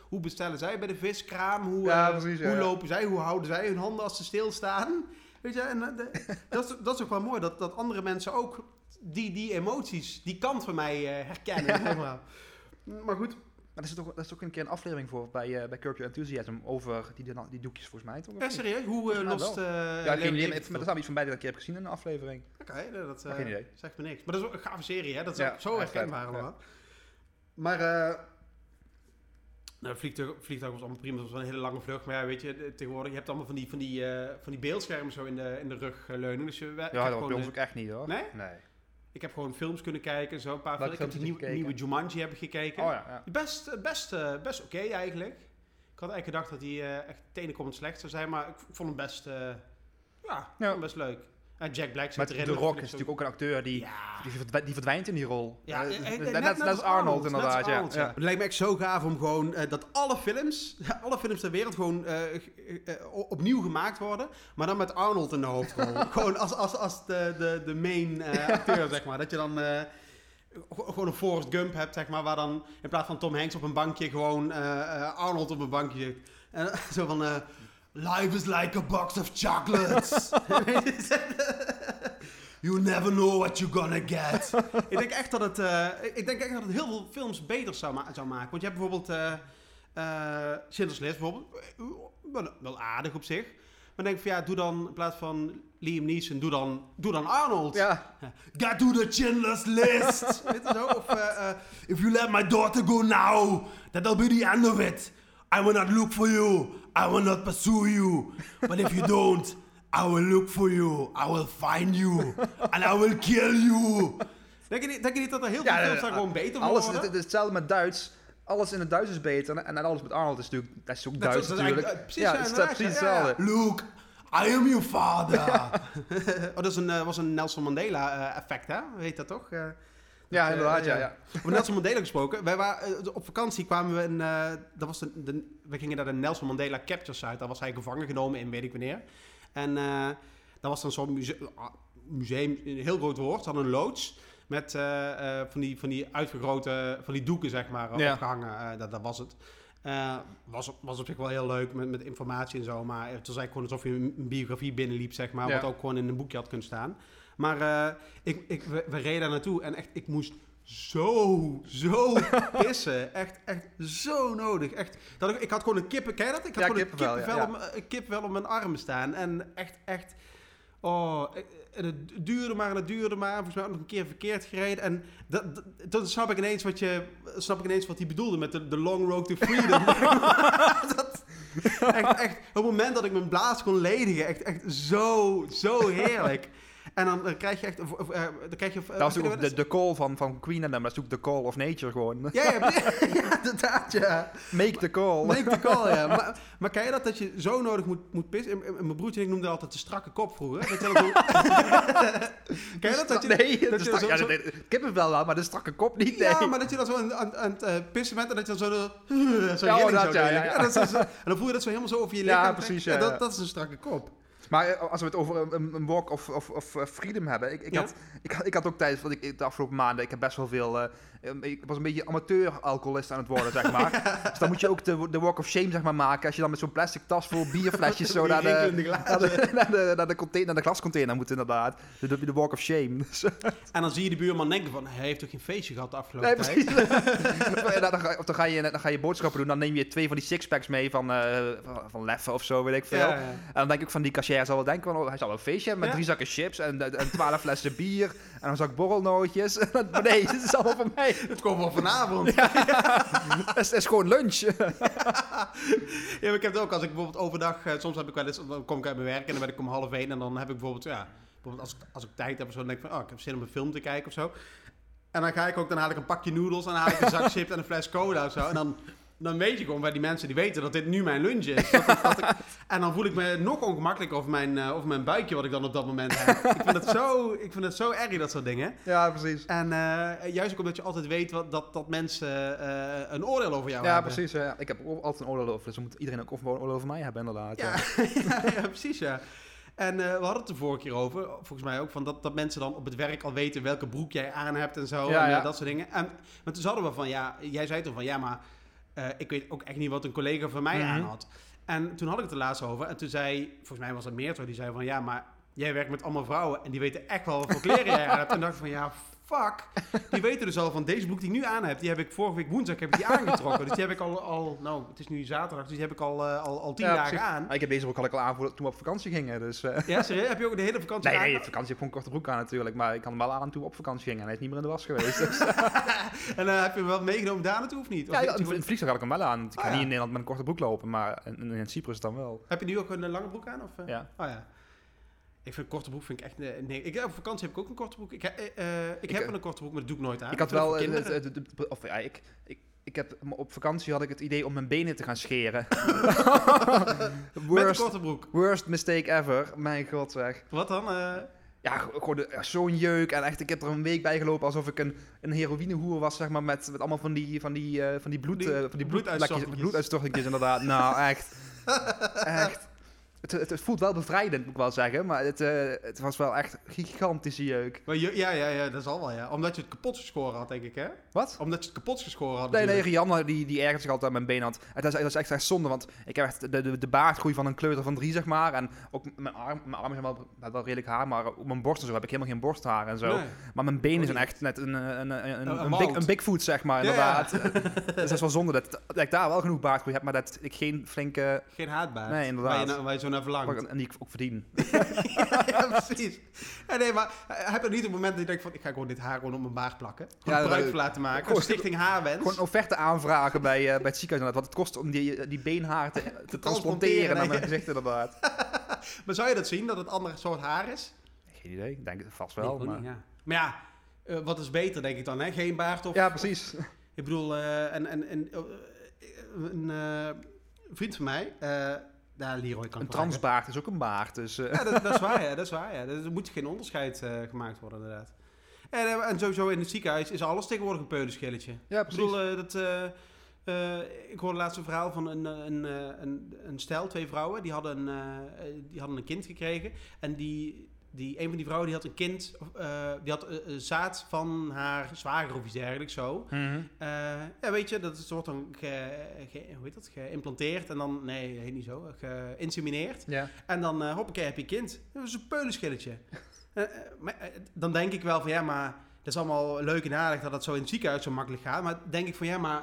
hoe bestellen zij bij de viskraam? Hoe, Ja, eh, precies, ja, hoe ja. lopen zij? Hoe houden zij hun handen als ze stilstaan? Weet je, en eh, de- dat, is, dat is ook wel mooi, dat, dat andere mensen ook die, die emoties, die kant van mij herkennen. maar. maar goed, Maar er is, toch, er is ook een keer een aflevering voor bij, eh bij Curb Your Enthusiasm over die, die, doekjes volgens mij. Toch? Ja, serieus, hoe mij lost... eh Ja, geen idee. Dat iets van beide dat ik heb gezien in een aflevering. Oké, dat Geen idee. zegt me niks. Maar dat is ook een gave serie, hè? Dat is Ja, ook zo herkenbaar allemaal. Maar eh nou, vliegtuig, vliegtuig was allemaal prima. Dat was wel een hele lange vlucht. Maar ja, weet je, tegenwoordig, je hebt allemaal van die, van die, van die beeldschermen zo in de, in de rug leunen. Dus je, Ja, dat was bij ons ook echt niet hoor. Nee? Nee. Ik heb gewoon films kunnen kijken. Zo, een paar films. Ik heb je nieuwe, nieuwe Jumanji heb ik gekeken. Oh ja, ja. Best, best, eh, best oké eigenlijk. Ik had eigenlijk gedacht dat hij eh, echt tenenkomend slecht zou zijn. Maar ik, vond hem best, eh, ja, ik vond hem best leuk. En Jack Black zit Maar erin. The dat Rock is natuurlijk ook een acteur die, Ja. die, verdwijnt, die verdwijnt in die rol. Ja, eh, net, net, net als Arnold, inderdaad. ja. Het lijkt me echt zo gaaf om gewoon eh, dat alle films, alle films ter wereld gewoon eh, eh, opnieuw gemaakt worden, maar dan met Arnold in de hoofdrol. gewoon als, als, als de, de, de main eh, acteur, zeg maar. Dat je dan eh, gewoon een Forrest Gump hebt, zeg maar, waar dan in plaats van Tom Hanks op een bankje gewoon Arnold op een bankje zit. En zo van, eh, life is like a box of chocolates. You never know what you're gonna get. ik denk echt dat het, eh, ik denk echt dat het heel veel films beter zou, ma- zou maken. Want je hebt bijvoorbeeld eh eh Schindler's List, bijvoorbeeld, wel, wel aardig op zich. Maar denk van ja, doe dan in plaats van Liam Neeson, doe dan, doe dan Arnold. Ja. Get to the Schindler's List. Weet je zo? Of if you let my daughter go now, that'll be the end of it. I will not look for you. I will not pursue you. But if you don't, I will look for you. I will find you. And I will kill you. Denk je niet, denk je niet dat er heel veel Ja, films daar gewoon beter Alles, worden? het, hetzelfde met Duits. Alles in het Duits is beter. En, en alles met Arnold is natuurlijk, dat is ook Dat Duits is natuurlijk. eh, ja, precies, het is precies hetzelfde. ja. Luke, I am your father. oh, dat is een, eh, was een Nelson Mandela eh, effect, hè? Weet dat toch? Eh, Ja, inderdaad, eh, ja, ja. Nelson Mandela gesproken. Wij waren, eh, op vakantie kwamen we in... eh, dat was de, de- we gingen naar de Nelson Mandela Capture Site. Daar was hij gevangen genomen in weet ik wanneer. En dat was dan zo'n museum, museum, een heel groot woord. Ze hadden een loods met van, die, van die uitgegrote, van die doeken zeg maar, Ja. opgehangen. Eh, dat, dat was het. Was, op- was op zich wel heel leuk met, met informatie en zo. Maar het was eigenlijk gewoon alsof je een, een biografie binnenliep, zeg maar. Ja. Wat ook gewoon in een boekje had kunnen staan. Maar eh, ik, ik, we, we reden daar naartoe en echt, ik moest zo, zo pissen. Echt, echt zo nodig. Echt, dat ik, ik had gewoon een kippen, ken je dat? Ik had Ja, gewoon kippenvel, een kippenvel, ja. op, mijn- een kippenvel op mijn armen staan. En echt, echt... Oh, en het duurde maar en het duurde maar. Volgens mij ook nog een keer verkeerd gereden. En dat, dat, snap ik ineens wat je, snap ik ineens wat hij bedoelde met de, de long road to freedom. dat, echt, echt, op het moment dat ik mijn blaas kon ledigen, echt, echt zo, zo heerlijk. En dan, dan krijg je echt, of, eh, dan krijg je... Dat was ook de, de call van, van Queen en hem. Dat is ook de call of nature gewoon. Ja, ja, ja, inderdaad, ja. Make the call. Make the call, ja. Maar, maar ken je dat, dat je zo nodig moet, moet pissen? En- en- Mijn broertje en ik noemden altijd de strakke kop vroeger. Dat ken je dat? dat je, nee, dat dat je zo- ja, zo- dat- kippenvel wel, maar de strakke kop niet. Nee. Ja, maar dat je dan zo aan, aan, aan het eh, pissen bent en dat je dan zo... De, zo Ja, dat, zo ja, ja, ja. En, is dan voel je dat zo helemaal zo over je Ja, lichaam. precies, trekken. ja, dat, ja. dat is een strakke kop. Maar eh, als we het over een, een walk of, of, of eh, freedom hebben. Ik, ik, Ja. had, ik, had- ik had ook tijdens, want ik, de afgelopen maanden, ik heb best wel veel. eh, ik was een beetje amateur-alcoholist aan het worden, zeg maar. dus dan moet je ook de, de walk of shame, zeg maar, maken. Als je dan met zo'n plastic tas vol bierflesjes zo naar de, naar de, naar de, naar de, container, naar de glascontainer moet, inderdaad. De, de, de walk of shame. Dus, En dan zie je de buurman denken van... Hij heeft toch geen feestje gehad de afgelopen nee, tijd? dan, ga, of dan ga, je, dan ga je boodschappen doen, dan neem je twee van die sixpacks mee van, eh van, van Leffe of zo, weet ik veel. Ja, ja. En dan denk ik van die cashier zal wel denken, van, oh, hij zal wel een feestje hebben met Ja. drie zakken chips en, en twaalf flessen bier en een zak borrelnootjes. maar nee, dit is allemaal voor mij. Het komt wel vanavond. Het is, het is gewoon lunch. Ja, maar ik heb het ook als ik bijvoorbeeld overdag, eh, soms heb ik wel eens, dan kom ik uit mijn werk en dan ben ik om half één en dan heb ik bijvoorbeeld, ja, bijvoorbeeld als, ik- als ik tijd heb of zo, dan denk ik van, oh, ik heb zin om een film te kijken of zo. En dan ga ik ook, dan haal ik een pakje noedels en dan haal ik een zak chips en een fles cola of zo. En dan, dan weet je gewoon bij die mensen die weten dat dit nu mijn lunch is. Dat ik- dat ik- en dan voel ik me nog ongemakkelijker over mijn, eh, over mijn buikje wat ik dan op dat moment heb. ik, vind het zo, ik vind het zo erg, dat soort dingen. Ja, precies. En eh, juist ook omdat je altijd weet wat, dat, dat mensen eh, een oordeel over jou Ja, hebben. precies. ja. Ik heb altijd een oordeel over, dus dan moet iedereen ook een oordeel over mij hebben, inderdaad. Ja, Ja. ja, precies, ja. En we hadden het de vorige keer over, volgens mij ook, van dat, dat mensen dan op het werk al weten welke broek jij aan hebt en zo. Ja, en, ja. dat soort dingen. En, maar toen hadden we van, ja, jij zei toen van, ja, maar eh, ik weet ook echt niet wat een collega van mij Mhm. aan had. En toen had ik het er laatst over. En toen zei, volgens mij was het Meerto, die zei van, ja, maar jij werkt met allemaal vrouwen. En die weten echt wel wat voor kleren jij hebt. En dacht ik van, ja, fuck. Die weten dus al van deze broek die ik nu aan heb. Die heb ik vorige week woensdag heb ik die aangetrokken. Dus die heb ik al, al nou, het is nu zaterdag. Dus die heb ik al, eh, al, al tien Ja, dagen aan. Ik heb deze al ik al aan voor- toen we op vakantie gingen. Dus, eh, Ja, serieus? Heb je ook de hele vakantie nee, aan? nee, op vakantie heb ik gewoon een korte broek aan natuurlijk. Maar ik had hem wel aan toen we op vakantie gingen. En hij is niet meer in de was geweest. Dus, En eh, heb je hem wel meegenomen daar naartoe of niet? Of ja, in het vliegtuig had ik hem wel aan. Ik ga Ah, niet in Nederland met een korte broek lopen. Maar in, in Cyprus dan wel. Heb je nu ook een lange broek aan? Of? Ja. Oh ja. Ik vind een korte broek vind ik echt... eh, nee. Ik, op vakantie heb ik ook een korte broek. Ik, eh, eh, ik, heb eh, een korte broek, maar dat doe ik nooit aan. Ik had wel, voor eh, kinderen. het- het- het- of ja, ik, ik, ik heb, op vakantie had ik het idee om mijn benen te gaan scheren. Met worst, korte broek. worst mistake ever. Mijn god zeg. Wat dan? eh? Ja, gewoon zo'n jeuk. En echt, ik heb er een week bij gelopen alsof ik een, een heroïnehoer was, zeg maar, met, met allemaal van die, van die, eh, van die bloed, Die eh, van die bloed, bloeduitstortingjes, inderdaad. nou, echt. echt. Het, het, het voelt wel bevrijdend, moet ik wel zeggen. Maar het, eh, het was wel echt gigantische jeuk. Maar je- ja, ja, ja, dat zal wel, ja. Omdat je het kapot geschoren had, denk ik, hè? Wat? Omdat je het kapot geschoren had. Nee, nee. Rianne die, die zich altijd aan mijn been had. Het is, het is echt, echt zonde, want ik heb echt de, de, de baardgroei van een kleuter van drie, zeg maar. En ook mijn, arm, mijn armen zijn wel, wel redelijk haar, maar op mijn borst en zo heb ik helemaal geen borsthaar en zo. Nee. Maar mijn benen Oh, zijn echt net een, een, een, een, big, een Bigfoot, zeg maar, Ja, ja. inderdaad. dus dat is wel zonde dat, dat ik daar wel genoeg baardgroei heb, maar dat ik geen flinke... Geen haatbaard. Nee, inderdaad. Waar je, waar je zo naar verlangt. En die ik ook verdien. ja, precies. Ja, nee, maar eh, heb je niet op het moment dat je denkt van... Ik ga gewoon dit haar gewoon op mijn baard plakken. Gewoon Ja, dat- voor laten maken. Gewoon- Stichting Haarwens. Gewoon een offerte aanvragen bij, eh, bij het ziekenhuis, wat het kost om die, die beenhaar te, te transplanteren naar nee. mijn gezicht, inderdaad. Maar zou je dat zien, dat het andere soort haar is? Geen idee, ik denk het vast wel. maar... niet, ja. Maar ja, eh, wat is beter, denk ik dan, hè? Geen baard of... Ja, precies. Ik bedoel, eh, en, en, en, eh, een eh, vriend van mij... daar Leroy kan Een ik transbaard is ook een baard, dus... eh, Ja, dat, dat is waar, ja. Dat is waar, ja. Er moet geen onderscheid eh, gemaakt worden, inderdaad. En, eh, en sowieso in het ziekenhuis is alles tegenwoordig een peulenschilletje. ja, Ik precies. bedoel, eh, dat, ik hoorde laatst een verhaal van een, een, een, een stel, twee vrouwen, die hadden, een, die hadden een kind gekregen. En die, die, een van die vrouwen die had een kind, eh, die had eh, eh, zaad van haar zwager of iets dergelijks zo. Eh, ja, weet je, dat is- wordt dan ge, ge- hoe heet dat, geïmplanteerd en dan, nee, heet niet zo, geïnsemineerd. Ja. En dan, uh, hoppakee, heb je kind. Dat is een peulenschilletje. Maar, dan denk ik wel van, ja, maar dat is allemaal leuk en aardig dat het zo in het ziekenhuis zo makkelijk gaat. Maar denk ik van, ja, maar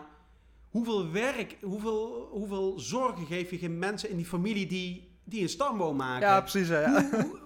hoeveel werk, hoeveel, hoeveel zorgen geef je geen mensen in die familie die, die een stamboom maken? ja, precies. hè, ja. Hoe- hoe-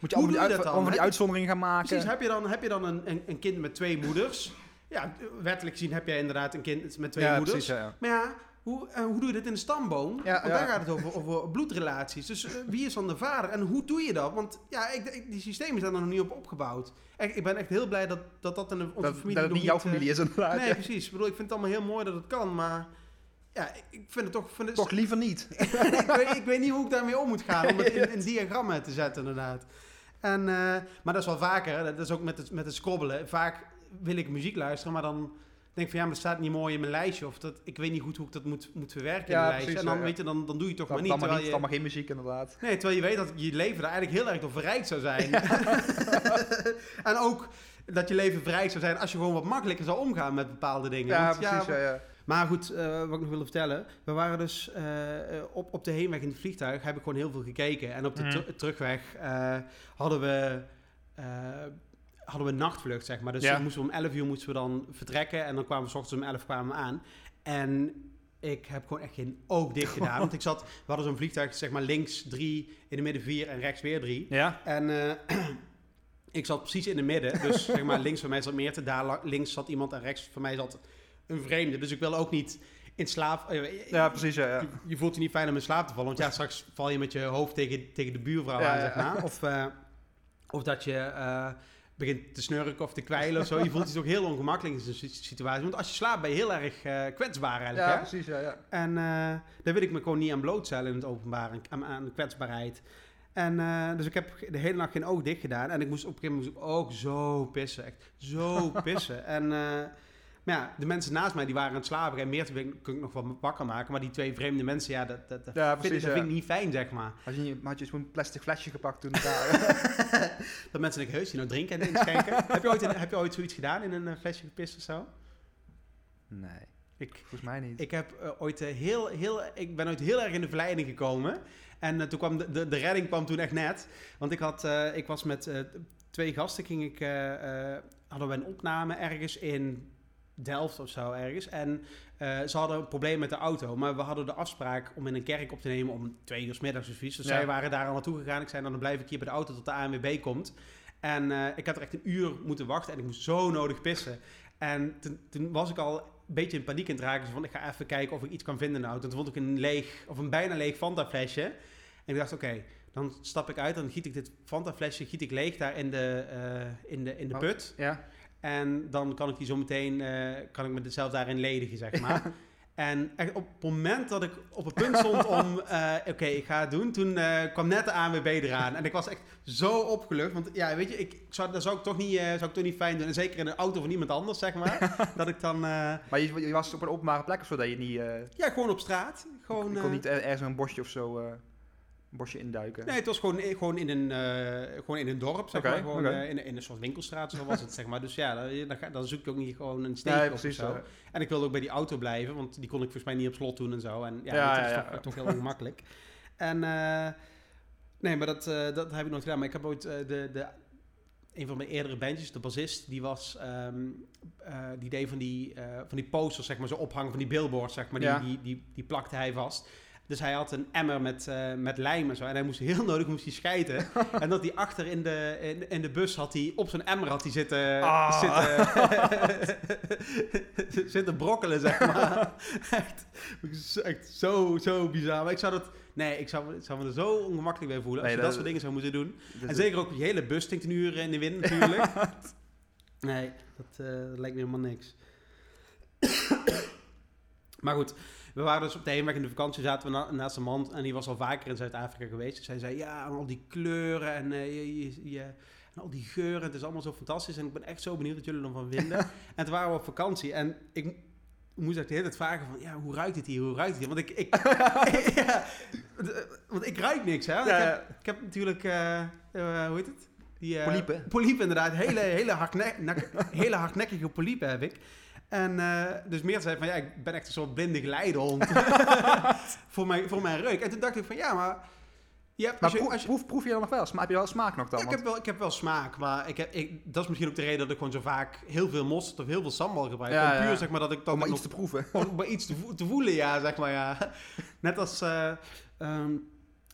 Moet je allemaal die, uit, allemaal die uitzonderingen gaan maken. Precies, heb je dan, heb je dan een, een, een kind met twee moeders? Ja, wettelijk gezien heb jij inderdaad een kind met twee ja, moeders. precies. Ja, ja. Maar ja, hoe, eh, hoe doe je dit in een stamboom? Want daar gaat het over, over bloedrelaties. Dus eh, wie is dan de vader en hoe doe je dat? Want ja, ik, ik- die systemen zijn er nog niet op opgebouwd. Echt, ik ben echt heel blij dat dat, dat in onze Dat, familie dat het niet jouw eh, familie is, inderdaad. Nee, precies. Ik bedoel, ik vind het allemaal heel mooi dat het kan, maar ja, ik- ik vind het toch... Vind het, Toch liever niet. ik, weet, ik weet niet hoe ik daarmee om moet gaan, om het in, in diagrammen te zetten inderdaad. En, eh, maar dat is wel vaker, hè. dat is ook met het, met het scrobbelen. Vaak wil ik muziek luisteren, maar dan denk ik van ja, maar dat staat niet mooi in mijn lijstje. Of dat, ik weet niet goed hoe ik dat moet, moet verwerken Ja, in mijn lijstje. precies, En dan, ja. weet je, dan, dan doe je het toch maar niet. dan, maar terwijl niet, je, dan maar geen muziek, inderdaad. Nee, terwijl je weet dat je leven er eigenlijk heel erg door verrijkt zou zijn. en ook dat je leven verrijkt zou zijn als je gewoon wat makkelijker zou omgaan met bepaalde dingen. Ja, precies. Ja, ja. Maar goed, eh, wat ik nog wilde vertellen. We waren dus eh, eh, op, op de heenweg in het vliegtuig, heb ik gewoon heel veel gekeken. En op de Mhm. ter- terugweg hadden we... hadden we een nachtvlucht, zeg maar. Dus Ja. moesten we om 11 uur moesten we dan vertrekken. En dan kwamen we s ochtends om 11 kwamen we aan. En ik heb gewoon echt geen oog dicht gedaan. want ik zat... We hadden zo'n vliegtuig, zeg maar, links drie, in de midden vier en rechts weer drie. Ja? En ik zat precies in de midden. Dus zeg maar, links van mij zat Meerte, daar links zat iemand en rechts van mij zat een vreemde. Dus ik wil ook niet in slaap... eh, ja, precies. Ja, ja. je, je voelt je niet fijn om in slaap te vallen. Want ja, straks val je met je hoofd tegen, tegen de buurvrouw aan, zeg maar. Of, eh, of dat je eh, begint te snurken of te kwijlen of zo. Je voelt je toch heel ongemakkelijk in zo'n si- situatie. Want als je slaapt ben je heel erg kwetsbaar eigenlijk. Ja, hè? precies. Ja, ja. En eh, daar wil ik me gewoon niet aan blootstellen in het openbaar, aan, aan kwetsbaarheid. En dus ik heb de hele nacht geen oog dicht gedaan. En ik moest op een gegeven moment ook zo pissen. Echt zo pissen. En, Maar ja, de mensen naast mij die waren aan het slapen en meer te kun ik nog wel wakker maken. Maar die twee vreemde mensen, ja, dat, dat, dat, Ja, vind, precies, dat ja. vind ik niet fijn, zeg maar. Had je, had je zo'n plastic flesje gepakt toen daar? Dat mensen denken, heus, die nou drinken en inschenken. heb, je ooit, heb je ooit zoiets gedaan in een eh, flesje gepist of zo? nee, Ik, volgens mij niet. Ik heb eh, ooit eh, heel, heel, ik ben ooit heel erg in de verleiding gekomen. En toen kwam de, de, de redding kwam toen echt net. Want ik, had, ik was met twee gasten, ging ik, hadden we een opname ergens in Delft of zo ergens. En eh, ze hadden een probleem met de auto. Maar we hadden de afspraak om in een kerk op te nemen om twee uur 's middags of zoiets. Dus Ja. zij waren daar al naartoe gegaan. Ik zei, dan blijf ik hier bij de auto tot de ANWB komt. En eh, ik had er echt een uur moeten wachten en ik moest zo nodig pissen. En toen, toen was ik al een beetje in paniek in het raken. Dus van, ik ga even kijken of ik iets kan vinden in de auto. En toen vond ik een leeg, of een bijna leeg Fanta flesje. En ik dacht, oké, dan stap ik uit. Dan giet ik dit Fanta flesje giet ik leeg daar in de, eh, in de, in de Oh. put. Ja? En dan kan ik die zo meteen, eh, kan ik me zelf daarin ledigen, zeg maar. En echt op het moment dat ik op het punt stond om, eh, oké, ik ga het doen, toen eh, kwam net de ANWB eraan. En ik was echt zo opgelucht, want ja, weet je, ik ik zou, dat zou ik toch niet, zou ik toch niet fijn doen. En zeker in een auto van iemand anders, zeg maar. dat ik dan, Maar je, je was op een openbare plek of zo, dat je niet... ja, gewoon op straat. Gewoon, je kon niet er- ergens een bosje of zo... bosje induiken. Nee, het was gewoon, eh, gewoon, in, een, eh, gewoon in een dorp, zeg maar. Gewoon eh, in, in een soort winkelstraat, zo was het, zeg maar. Dus ja, dan, dan, zoek ik ook niet gewoon een steek Nee, of precies. zo. En ik wilde ook bij die auto blijven, want die kon ik volgens mij niet op slot doen en zo. En ja, Ja, dat is ja, toch, toch heel ongemakkelijk. En nee, maar dat, dat heb ik nooit gedaan. Maar ik heb ooit de, de, een van mijn eerdere bandjes, de bassist, die was, ehm, eh, die deed van die, van die posters, zeg maar, zo ophangen van die billboards, zeg maar, die, Ja. die, die, die plakte hij vast. Dus hij had een emmer met, eh, met lijm en zo. En hij moest heel nodig moest hij schijten. en dat hij achter in de, in, in de bus had hij op zijn emmer had hij zitten, Ah. zitten, zitten brokkelen, zeg maar. echt, echt zo, zo bizar. Maar ik zou dat... Nee, ik zou, zou me er zo ongemakkelijk bij voelen als je dat, dat- soort dingen zou moeten doen. dus- En zeker ook je hele bus stinkt een uur in de wind natuurlijk. nee, dat, eh, dat lijkt me helemaal niks. maar goed, we waren dus op de heenweg in de vakantie, zaten we na- naast een man en die was al vaker in Zuid-Afrika geweest. Dus hij zei, ja, en al die kleuren en, eh, je, je, en al die geuren, het is allemaal zo fantastisch. En ik ben echt zo benieuwd wat jullie ervan vinden. en toen waren we op vakantie en ik moest echt de hele tijd vragen van, ja, hoe ruikt het hier, hoe ruikt het hier? Want ik, ik, ja, want ik ruik niks, hè. Ja, ik, heb, ik heb natuurlijk, eh, eh, hoe heet het? Die, eh, Poliepen. Poliepen, inderdaad. Hele, hele, hardne hele hardnekkige poliepen heb ik. En eh, dus meer zei van, ja, ik ben echt een soort blinde geleidehond voor, mijn, voor mijn reuk. En toen dacht ik van, ja, maar... Hebt, Maar als je, proef, als je- proef, proef je dan nog wel? Sma- heb je wel smaak nog dan? ja, ik, heb wel, ik heb wel smaak, maar ik heb, ik, dat is misschien ook de reden dat ik gewoon zo vaak heel veel mosterd of heel veel sambal gebruik. Ja, puur ja. zeg maar dat ik dan om maar nog iets te proeven. om maar iets te, te voelen, ja, zeg maar, ja. Net als eh, ehm,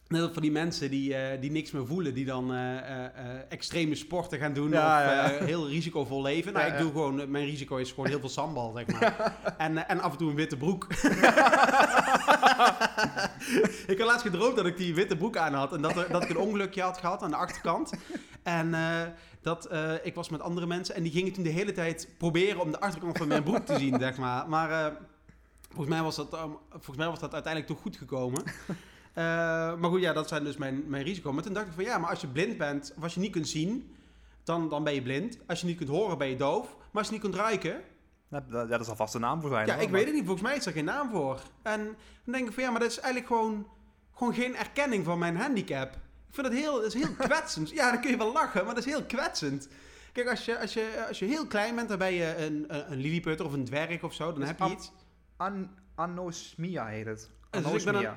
net als van die mensen die, eh, die niks meer voelen, die dan eh, eh, extreme sporten gaan doen Ja, of ja, heel risicovol leven. Nou, ik doe gewoon, mijn risico is gewoon heel veel sambal, zeg maar. En, en af en toe een witte broek. ik had laatst gedroomd dat ik die witte broek aan had en dat, er, dat ik een ongelukje had gehad aan de achterkant. En dat ik was met andere mensen en die gingen toen de hele tijd proberen om de achterkant van mijn broek te zien, zeg maar. Maar volgens, mij was dat, ehm, volgens mij was dat uiteindelijk toch goed gekomen. Eh, maar goed, ja, dat zijn dus mijn, mijn risico. Maar toen dacht ik van ja, maar als je blind bent of als je niet kunt zien, dan, dan ben je blind. Als je niet kunt horen, ben je doof. Maar als je niet kunt ruiken, Ja, dat is alvast een naam voor zijn. ja, hoor. ik weet het niet. Volgens mij is er geen naam voor. En dan denk ik van ja, maar dat is eigenlijk gewoon, gewoon geen erkenning van mijn handicap. Ik vind dat heel, dat is heel kwetsend. Ja, dan kun je wel lachen, maar dat is heel kwetsend. Kijk, als je, als je, als je heel klein bent, dan ben je een, een, een lilliputter of een dwerg of zo. Dan Dus heb je iets. An anosmia heet het. Dus ik ben Anosmia. een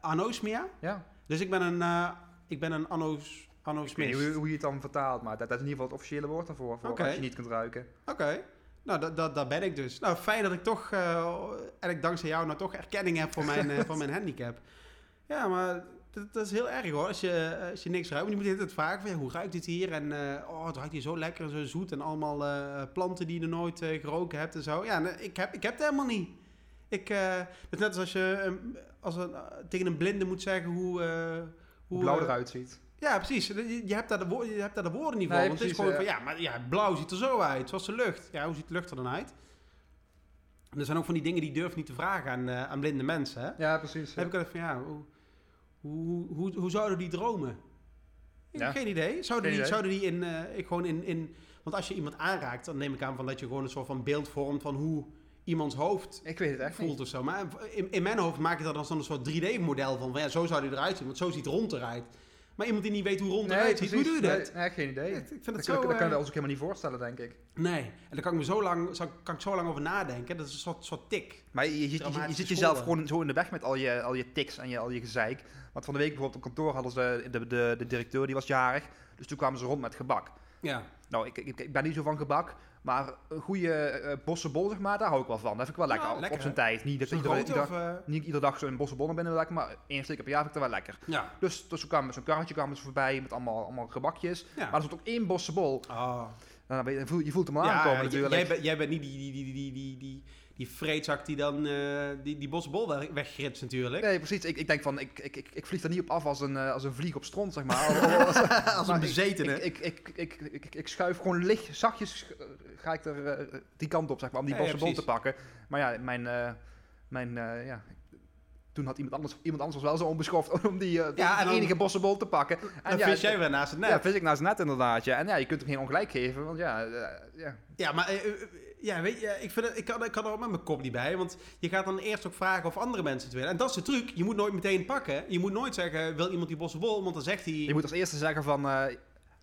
anosmia. Ja. Dus ik ben een, eh, ik ben een anos, Ik weet niet anosmist. hoe, hoe je het dan vertaalt, maar dat, dat is in ieder geval het officiële woord daarvoor. Voor Oké. als je niet kunt ruiken. Oké. Nou, dat, dat, dat ben ik dus. Nou, fijn dat ik toch, eh eigenlijk dankzij jou nou toch erkenning heb voor mijn, eh, voor mijn handicap. Ja, maar dat, dat is heel erg hoor, als je, als je niks ruikt. Je moet tijd vragen van, hoe ruikt het hier? En eh, oh, het ruikt hier zo lekker en zo zoet. En allemaal eh, planten die je nooit eh, geroken hebt en zo. Ja, ik, heb, ik heb het helemaal niet. Ik, eh, dat is net als als je als een, eh, tegen een blinde moet zeggen hoe... eh, Hoe blauw eruit ziet. ja, precies. Je, je, hebt daar de, wo- je hebt daar de woorden niet voor. Nee, want het is gewoon ja. van, ja, maar ja, blauw ziet er zo uit. Zoals de lucht. Ja, hoe ziet de lucht er dan uit? En er zijn ook van die dingen die durf je niet te vragen aan, eh, aan blinde mensen. Hè? Ja, precies. Dan heb ik altijd van, ja, hoe, hoe, hoe, hoe zouden die dromen? Ik heb Ja. geen idee. Zouden Geen die, idee. zouden die in, eh, ik gewoon in, in Want als je iemand aanraakt, dan neem ik aan van dat je gewoon een soort van beeld vormt van hoe iemands hoofd Ik weet het echt voelt niet. of zo. Maar in, in mijn hoofd maak ik dat dan zo'n soort 3D-model van, van ja, zo zou die eruit zien, want zo ziet rond eruit. Maar iemand die niet weet hoe rond eruit ziet, hoe doe je dat? Nee, nee, geen idee. Ja, ik vind dat, het zo... dat kan je eh, ons ook helemaal niet voorstellen, denk ik. Nee, en daar kan ik me zo lang, zo, kan ik zo lang over nadenken. Dat is een soort, soort tik. Maar je, je, zit- je, je Dramatische zit jezelf gewoon zo in de weg met al je, al je tics en je, al je gezeik. Want van de week bijvoorbeeld op kantoor hadden ze, de, de, de directeur die was jarig. Dus toen kwamen ze rond met gebak. Ja. Nou, ik, ik, ik ben niet zo van gebak. Maar een goede eh bossenbol, zeg maar, daar hou ik wel van. Dat vind ik wel lekker, op- lekker, op zijn hè? tijd. Niet, dat iedere, ieder- of... eh, niet iedere dag zo'n bossenbol naar binnen maar één keer per jaar vind ik dat wel lekker. ja. Dus, dus kwam zo'n karretje kwamen ze voorbij met allemaal, allemaal gebakjes. Ja. Maar er zat ook één bossenbol. Oh. Nou, je, voelt, je voelt hem al Ja, aankomen natuurlijk. Jij, bent- jij bent niet die, die, die, die, die, die, die vreedzak die dan die, die bosbol weg- weggritst natuurlijk. Nee, precies. Ik, ik denk van, ik, ik, ik, ik vlieg er niet op af als een, als een vlieg op stront, zeg maar. Als, een bezetene. Ik, ik, ik, ik, ik, ik, ik schuif gewoon licht, zachtjes ga ik er eh, die kant op, zeg maar, om die Ja, te pakken. Maar ja, mijn, eh, mijn eh, ja, toen had iemand anders, iemand anders was wel zo onbeschoft om die, Ja, en enige bossenbol te pakken. dan ja, vis jij weer naast het net. Ja, vis ik naast het net inderdaad, ja. En ja, je kunt hem geen ongelijk geven, want ja, eh, ja. Ja, maar ja, weet je, ik, vind het, ik, kan, ik kan er ook met mijn kop niet bij. Want je gaat dan eerst ook vragen of andere mensen het willen. En dat is de truc. Je moet nooit meteen pakken. Je moet nooit zeggen, wil iemand die bossenbol? Want dan zegt hij... Je moet als eerste zeggen van,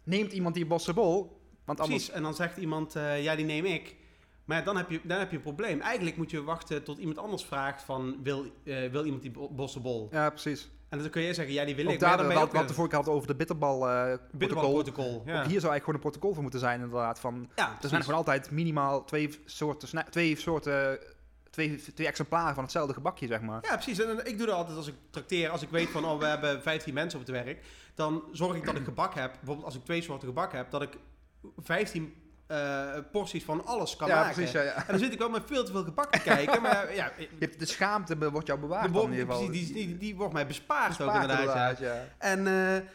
neemt iemand die bossenbol? Want anders... Precies, en dan zegt iemand, eh, ja, die neem ik. Maar ja, dan heb, je, dan heb je een probleem. Eigenlijk moet je wachten tot iemand anders vraagt van, wil, eh, wil iemand die bo- bossenbol? Ja, precies. En dan kun je zeggen, ja, die wil Ook ik. Maar daar, je hadden ook het vorige keer gehad over de bitterbal eh weer- protocol. Ook hier zou eigenlijk gewoon een protocol voor moeten zijn inderdaad. Van, ja er zijn gewoon altijd minimaal twee soorten, twee soorten, twee, twee exemplaren van hetzelfde gebakje, zeg maar. Ja, precies. En ik doe dat altijd als ik trakteer. Als ik weet van, oh, we hebben 15 mensen op het werk. Dan zorg ik dat ik gebak heb. Bijvoorbeeld als ik twee soorten gebak heb. Dat ik 15 eh, porties van alles kan ja, maken. precies. Ja, ja. En dan zit ik wel met veel te veel gebak te kijken. Maar ja, Je hebt de schaamte wordt jou de bewaard dan in ieder geval. precies, die, die, die wordt mij bespaard, ook inderdaad. En, eh, en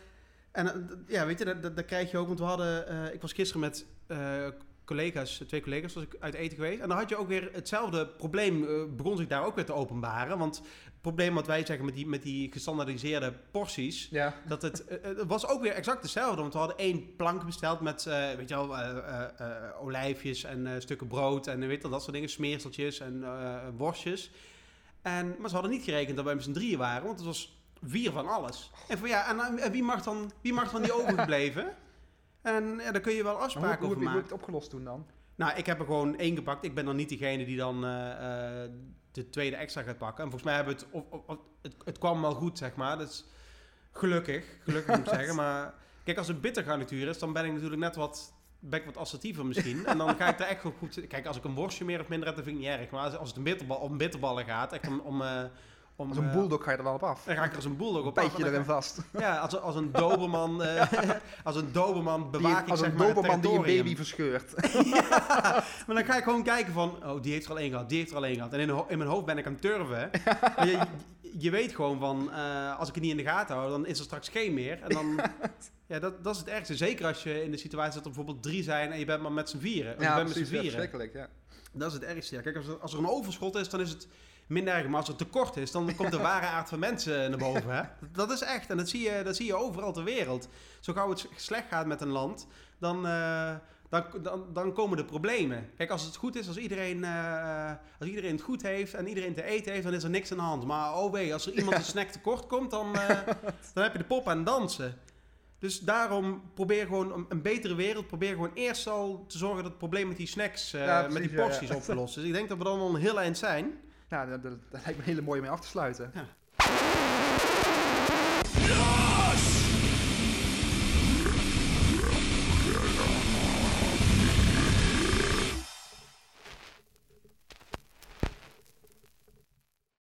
eh, ja, weet je, dat, dat, dat krijg je ook. Want we hadden, ik was gisteren met collega's, twee collega's, was ik uit eten geweest. En dan had je ook weer hetzelfde probleem, eh, begon zich daar ook weer te openbaren. Want het probleem wat wij zeggen met die, met die gestandaardiseerde porties, Ja. dat het, eh, het was ook weer exact hetzelfde. Want we hadden één plank besteld met, eh, weet je wel, eh, eh, eh, olijfjes en eh, stukken brood en eh, weet je dat soort dingen, smeerseltjes en eh, worstjes. En, maar ze hadden niet gerekend dat wij met z'n drieën waren, want het was vier van alles. En van ja, en, en wie, mag dan, wie mag dan die overgebleven? En ja, daar kun je wel Maar hoe, afspraken hoe, over hoe heb je maken. het opgelost toen dan? Nou, ik heb er gewoon één gepakt. Ik ben dan niet degene die dan eh, eh, de tweede extra gaat pakken. En volgens mij hebben we het, of, of- het, het kwam wel goed, zeg maar. Dus gelukkig, gelukkig moet ik zeggen. Maar kijk, als het bittergarnituur is, dan ben ik natuurlijk net wat, ben ik wat assertiever misschien. En dan ga ik er echt goed. Kijk, als ik een worstje meer of minder heb, dan vind ik niet erg. Maar als, als het een bitterbal, om bitterballen gaat, echt om... om, eh, om Als een eh, bulldog ga je er wel op af. Dan ga ik er als een bulldog Een op af. beetje erin vast. Ja, als, als een doberman, eh, als een doberman Die- bewaak ik als zeg een doberman die een baby verscheurt. Maar dan ga ik gewoon kijken van, oh, die heeft er al één gehad, die heeft er al één gehad. En in, in mijn hoofd ben ik aan het turven. Je, je, weet gewoon van, eh, als ik het niet in de gaten hou, dan is er straks geen meer. En dan, ja, dat, dat is het ergste. Zeker als je in de situatie dat er bijvoorbeeld drie zijn en je bent maar met z'n vieren. Of je Ja, bent met precies. z'n Ja, vieren. ja. dat is het ergste. Ja. Kijk, als er, als er een overschot is, dan is het minder erg. Maar als er tekort is, dan komt de ware aard van mensen naar boven. Hè? Dat is echt. En dat zie, je, dat zie je overal ter wereld. Zo gauw het slecht gaat met een land, dan, eh, dan, dan, dan komen de problemen. Kijk, als het goed is, als iedereen, eh, als iedereen het goed heeft en iedereen te eten heeft, dan is er niks aan de hand. Maar oh wee, als er iemand een snack tekort komt, dan, eh, dan heb je de pop aan het dansen. Dus daarom probeer gewoon een, betere wereld. Probeer gewoon eerst al te zorgen dat het probleem met die snacks, Ja, met die precies, ja, ja. porties opgelost is. Ik denk dat we dan al een heel eind zijn. Dat, dat lijkt me een hele mooie mee af te sluiten. Ja.